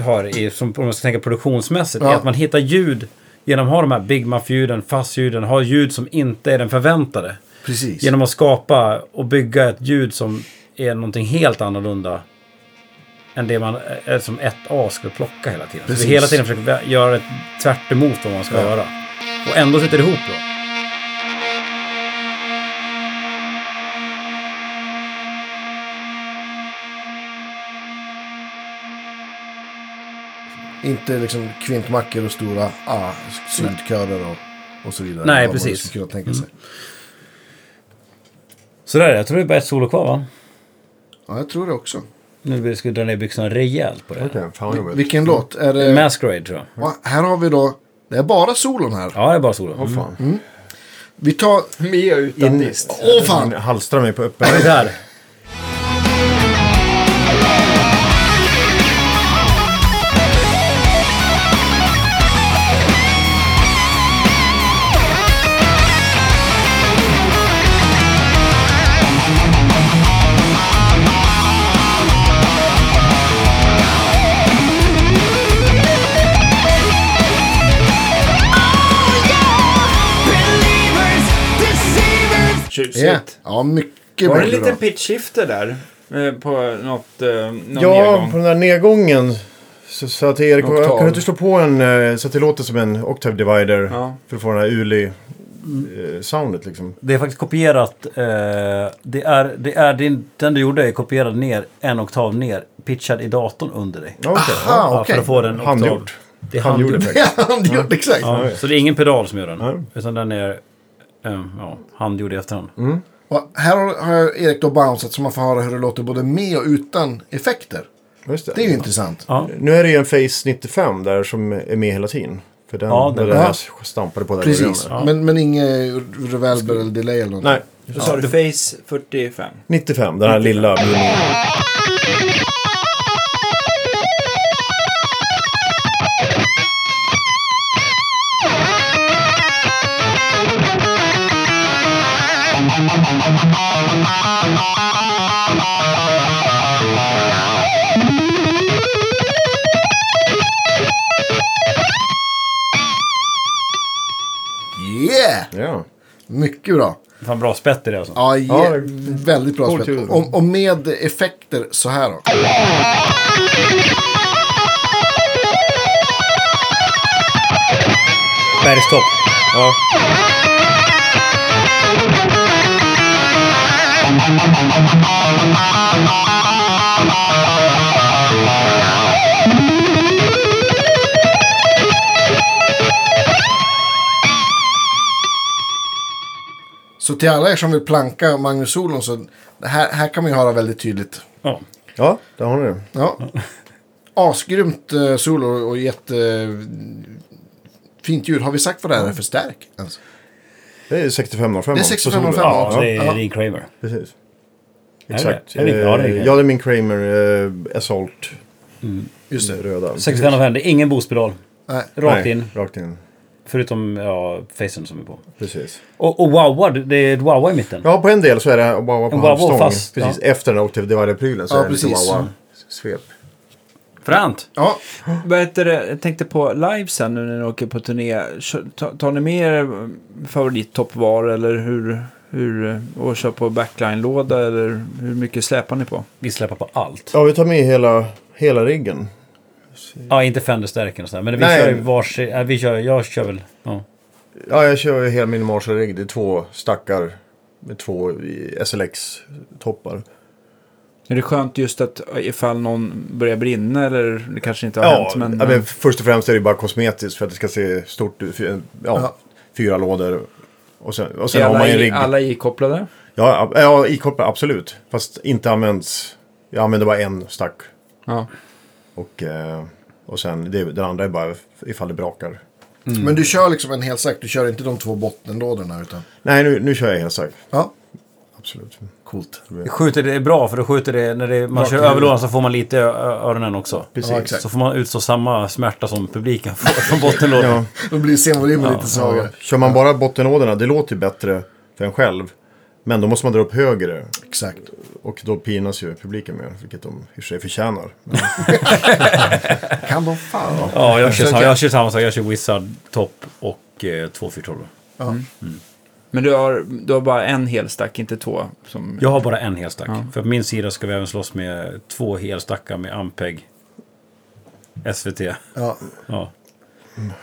ha i, som om man ska tänka produktionsmässigt, Ja. är att man hittar ljud genom att ha de här Big Muff-ljuden, fast-ljuden, ha ljud som inte är den förväntade. Precis. Genom att skapa och bygga ett ljud som är någonting helt annorlunda än det man eh, som ett A skulle plocka hela tiden. Så Precis. vi hela tiden försöker göra det tvärt emot vad man ska Ja. göra. Och ändå sitter det ihop bra. Inte liksom kvintmackor och stora ah, syntkörer och, och så vidare. Nej, Vad precis. Mm. skulle tänka sig. Så där är det. Jag tror det är bara ett solo kvar va? Ja, jag tror det också. Nu ska vi dra ner byxorna rejält på det. Vad jobbigt. Vilken låt? Är det... Masquerade tror jag. Va? Här har vi då... Det är bara solon här. Ja, det är bara solo. Åh Mm. fan. Vi tar... Med utan dist. Åh fan! Halstra mig på öppen. Det är där. Tjusigt. Yeah. Ja, mycket Var det en liten bra. pitch-shifter där? Eh, På något, eh, någon Ja, nedgång? på den där nedgången. Så jag till Erik, Oktav. kan du inte slå på en eh, så att det låter som en octave divider? Ja. För att få den här Uli-soundet liksom. Det är faktiskt kopierat. Eh, det är, det är din, den du gjorde är kopierad ner, en oktav ner, pitchad i datorn under dig. Okej. Aha, Ja, okej. för att få den oktav. Det är Handgjord handgjort. exakt. Ja, så det är ingen pedal som gör den. Nej. Utan den är eh, ja, handgjord i efterhand. Och här har, Erik då bounceat så man får höra hur det låter både med och utan effekter. Just det. Det är ju intressant. Ja. Nu är det ju en Face 95 där som är med hela tiden. För den Ja, den- den Ja. jag stampade på där i Precis. början. Men, men inget revelber eller delay eller något. Nej, Då sa du Face 45. 95, den här lilla. Ja. Mycket bra. Fan bra spett i det alltså. Ja, Ja, väldigt bra ljud. Och, och med effekter så här då. Bergstopp. ja. Så till alla er som vill planka Magnus Solon så det här, här kan man ju höra väldigt tydligt. Ja. Ja, där har ni det. Ja. Asgrymt uh, solo och jätte... fint ljud. Har vi sagt vad det här är för stärk? Alltså? Det är 6505. Det är på 6505, Solo. Ja, det är din Kramer. Precis. det? Exakt. Är det- ja, det är det. Eh, ja, det är min Kramer eh, Assault. Just det. Röda. 65 av det är ingen boostpedal. Nej. Rakt Nej, in. Rakt in. Förutom ja, facen som är på. Precis. Och, och wowa, det är ett wowa i mitten. Ja, på en del så är det wow på En wow halvstång. fast, precis. ja. Efter den Octave Divider-prylen så Ja, är det lite precis. wow svep. Fränt! Ja, Vad heter det? Jag tänkte på live sen nu när ni åker på turné. Tar ni med er favorittoppvar eller hur, hur, och kör på backline-låda eller hur mycket släpar ni på? Vi släpper på allt. Ja, vi tar med hela, hela riggen. Ja, inte Fender-stärken och sådär. Men vi Nej. kör ju varsin... Ja, vi kör, jag kör väl... Ja. Ja, jag kör ju hela min Marshall-rigg. Det är två stackar med två SLX-toppar. Är det skönt just att ifall någon börjar brinna eller det kanske inte har Ja, hänt men... ja, men först och främst är det bara kosmetiskt för att det ska se stort ut. Ja, Ja. Fyra lådor. Och sen, och sen är har man en i, rigg. alla ikopplade? Ja, ja, ja ikopplad, absolut. Fast inte används. Jag använder bara en stack. Ja. Och, eh, och sen det, den andra är bara ifall det brakar. men du kör liksom en hel stack. Du kör inte de två bottenlådorna utan... Nej, nu, nu kör jag helstack. Ja, Absolut. coolt. Det skjuter det är bra för då skjuter det... När det, man Rakt kör överlådan så får man lite i öronen också. Precis. Ja. Så får man utstå samma smärta som publiken får från bottenlådan. Ja. Då blir C-volymen lite svagare. Kör man bara bottenlådorna, det låter ju bättre för en själv. Men då måste man dra upp högre. Exakt. Och då pinas ju publiken mer, vilket de i och för sig förtjänar. Men, Kan de fan. Ja, jag kör, jag kör samma sak. Jag kör Wizard Top och eh, två 412. Ja. Men du har, du har bara en helstack, inte två? Som... Jag har bara en helstack. Ja. För på min sida ska vi även slåss med två helstackar med Ampeg. SVT. Ja. Ja.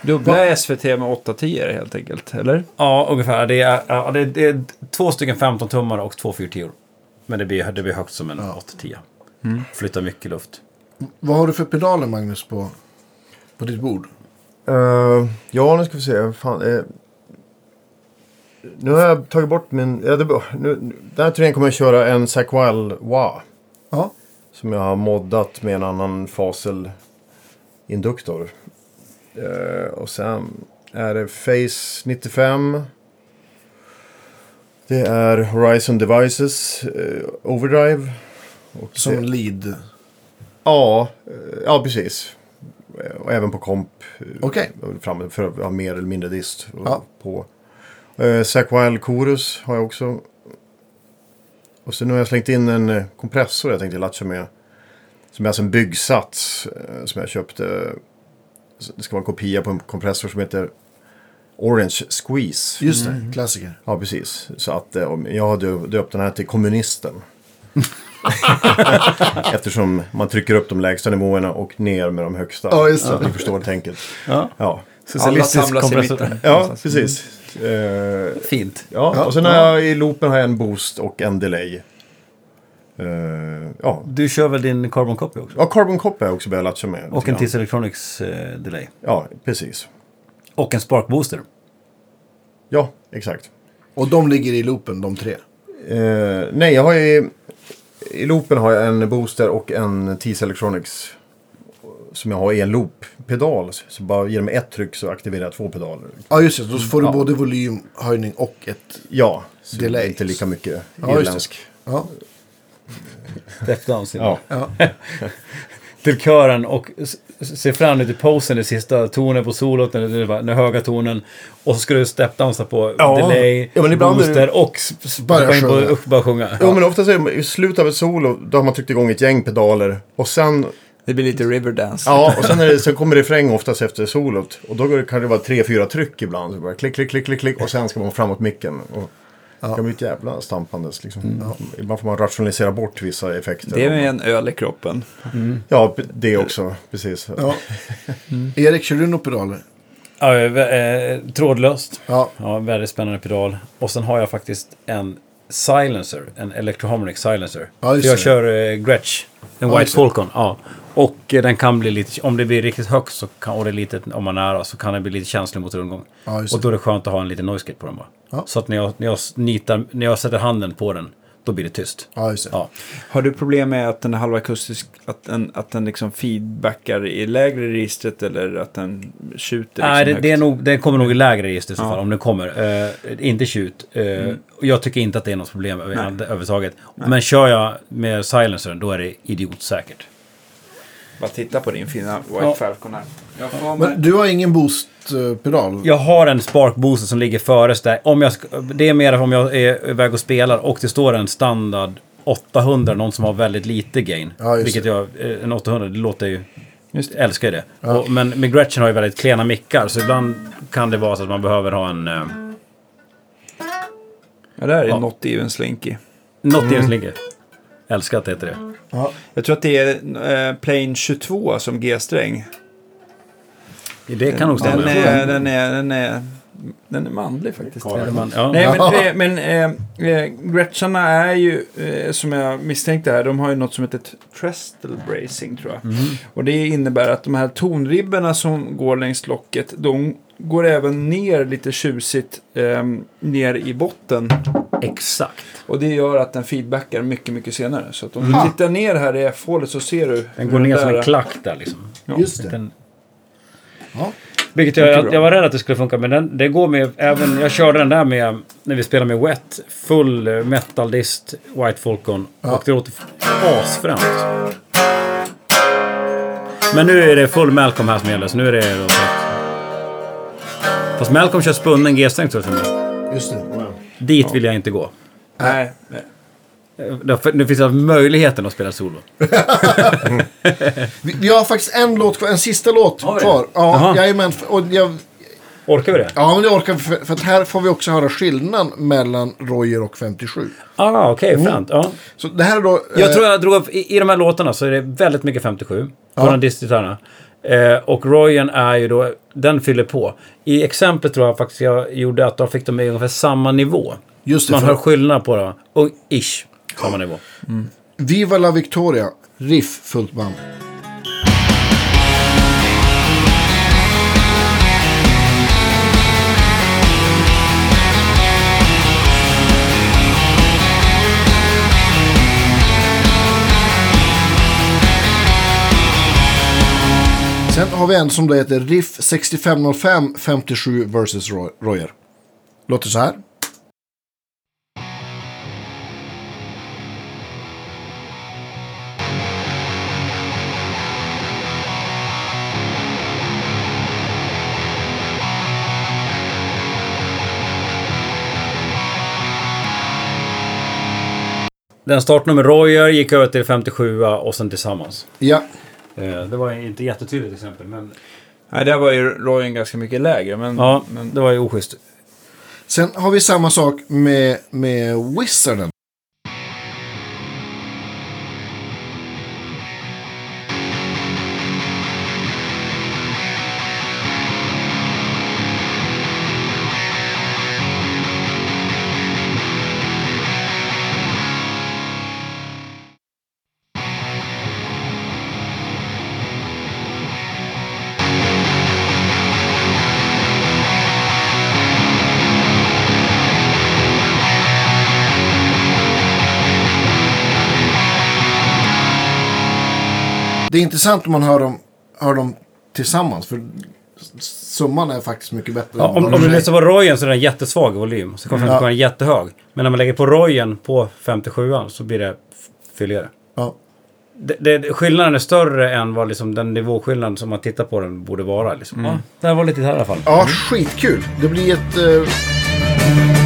Dubbla SVT med 810 helt enkelt, eller? Ja, ungefär. Det är, ja, det, det är två stycken 15 tummar och två 410. Men det blir, det blir högt som en Ja. 810. Flyttar mycket luft. Vad har du för pedaler Magnus på, på ditt bord? Eh, ja, nu ska vi se. Fan, eh, nu har jag tagit bort min... Ja, det, nu, den här turnén kommer jag köra en Saqual Wah. Ja. Som jag har moddat med en annan Fasel-induktor. Eh, och sen är det Face 95. Det är Horizon Devices eh, Overdrive. Och Som det, lead. ja, eh, ja, precis. Och även på komp. Okej. Fram, för att ha mer eller mindre dist Ja. på. Eh, Saqual Chorus har jag också. Och sen har jag slängt in en kompressor jag tänkte latcha med. Som är alltså en byggsats som jag köpte. Det ska vara en kopia på en kompressor som heter Orange Squeeze. Just det, klassiker. Ja, precis. Så att eh, om- jag har dö- döpt den här till kommunisten. Eftersom man trycker upp de lägsta nivåerna och ner med de högsta. Ja, just det. Så att ni förstår tänket. Ja. Ja, Alla samlas i kompressor. mitten. ja precis. Eh, Fint. ja, Ja, och sen har jag i loopen har jag en boost och en delay. Eh, ja. Du kör väl din Carbon Copy också? ja, Carbon Copy har jag också börjat latcha med. Och en. TIS Electronics eh, Delay. Ja, precis. Och en Spark Booster. Ja, exakt. Och de ligger i loopen, de tre. Eh, nej, jag har i, i loopen har jag en booster och en TIS Electronics som jag har i en loop-pedal. Så bara genom ett tryck så aktiverar jag två pedaler. Ja, just det. Då får du Ja. både volymhöjning och ett... Ja, Delay. är inte lika mycket Ja, just det. irländsk. Ja. Step downs. Ja. ja. till kören och s- s- se fram emot i posen i sista tonen på solot, den, den, höga tonen. Och så ska du step-downsa på Ja. delay, Ja, men ibland är det- booster och hoppa in på, och börja sjunga. Jo, men ofta så är det i slutet av ett solo, då har man tryckt igång ett gäng pedaler. Och sen, Det blir lite Riverdance. ja, och sen, är det, sen kommer refräng oftast efter solot. Och då kan det vara tre, fyra tryck ibland. Så bara klick, klick, klick, klick, klick. Och sen ska man framåt micken. Och det kan bli ett jävla stampandes. Liksom. Ibland får man rationalisera bort vissa effekter. Det är med en öl i kroppen. Ja, det också. Precis. ja. Erik, kör du några pedaler? Ja, eh, trådlöst. Ja. Ja, väldigt spännande pedal. Och sen har jag faktiskt en silencer, en Electroharmonic silencer. Ja, jag det. kör eh, Gretsch, en Ja, White. Falcon. Ja. Och eh, den kan bli lite, om det blir riktigt högt så kan, och det är litet, om man är nära så kan den bli lite känslig mot rundgång. Ja, och då är det skönt att ha en liten noise gate på den bara. Så att när jag, när, jag nitar, när jag sätter handen på den, då blir det tyst. Ja, just det. Ja. Har du problem med att den är halvakustisk, att den, att den liksom feedbackar i lägre registret eller att den tjuter Nej, det, liksom det, är nog, det kommer nog i lägre register i så Ja. fall, om det kommer. Eh, inte tjut. Uh, och Jag tycker inte att det är något problem över- överhuvudtaget. Men kör jag med silencern, då är det idiotsäkert. Bara titta på din fina White Ja. Falcon här. Men du har ingen boost-pedal? Jag har en Spark Booster som ligger före där. Om jag, det är mer om jag är iväg och spelar och det står en standard 800, någon som har väldigt lite gain. Ja, vilket jag, eh, en 800, det låter ju... Just Jag älskar ju det. Och, men med Gretchen har ju väldigt klena mickar, så ibland kan det vara så att man behöver ha en... Uh, Ja, det här är Ja. Not Even Slinky. något Mm. mm. ligger. Det heter det. Ja. Jag tror att det är eh, Plane 22 som G-sträng. Det kan nog stämma. Den är, den, är, den, är, den är manlig faktiskt. Eller man, ja. Nej, men, men eh, eh, Gretcharna är ju, eh, som jag misstänkte här, de har ju något som heter trestle bracing tror jag. Och det innebär att de här tonribborna som går längs locket, de går även ner lite tjusigt eh, ner i botten. Exakt. Och det gör att den feedbackar mycket, mycket senare. Så att om du tittar ner här i F-hålet så ser du. Den går ner som en klack där liksom. Just det. Den, Ja. vilket jag, jag var rädd att det skulle funka, men den, det går med även... Jag körde den där med, när vi spelade med Wet, full eh, metal dist, White Falcon. Och det låter asfränt. Men nu är det full Malcolm här som gäller, så nu är det... Då, Fast Malcolm kör spunnen G-sträng tror jag. Just det. Dit vill jag inte gå. Nej, nej. Eh, Nu finns det möjligheten att spela solo. Vi, vi har faktiskt en låt kvar, en sista låt Har vi kvar. Ja, jajamän. Och jag, Orkar vi det? ja, men det orkar vi. För, för att här får vi också höra skillnaden mellan Royer och 57. Ah, okej, fränt. Ja. Så det här är då... Jag eh, tror jag drog upp, i, i de här låtarna så är det väldigt mycket 57. På Ja. de distgitarrerna. Eh, och Royan är ju då, den fyller på. I exemplet tror jag faktiskt jag gjorde att de fick de i ungefär samma nivå. Just det, Man hör skillnad på dem. Och ish, samma nivå. Viva la Victoria. Riff, fullt band. Sen har vi en som då heter Riff 6505 57 vs Roy- Royer. Låter så här. Den startnummer Royer gick över till 57 och sen tillsammans. Ja, Eh, det var inte jättetydligt exempel, men... Nej, där var ju Royen ganska mycket lägre. Men, Ja, men det var ju oschysst. Sen har vi samma sak med, med Wizarden. Det är intressant om man hör dem hör dem tillsammans. För summan är faktiskt mycket bättre. Ja, om, om du lyssnar på Royen så är den jättesvag i volym. Så kommer Ja. den vara jättehög. Men när man lägger på Royen på 57 så blir det fylligare. Ja. Det, det, skillnaden är större än vad liksom den nivåskillnaden som man tittar på den borde vara. Liksom. Ja, det här var lite i alla fall. ja, skitkul. Det blir ett... eh,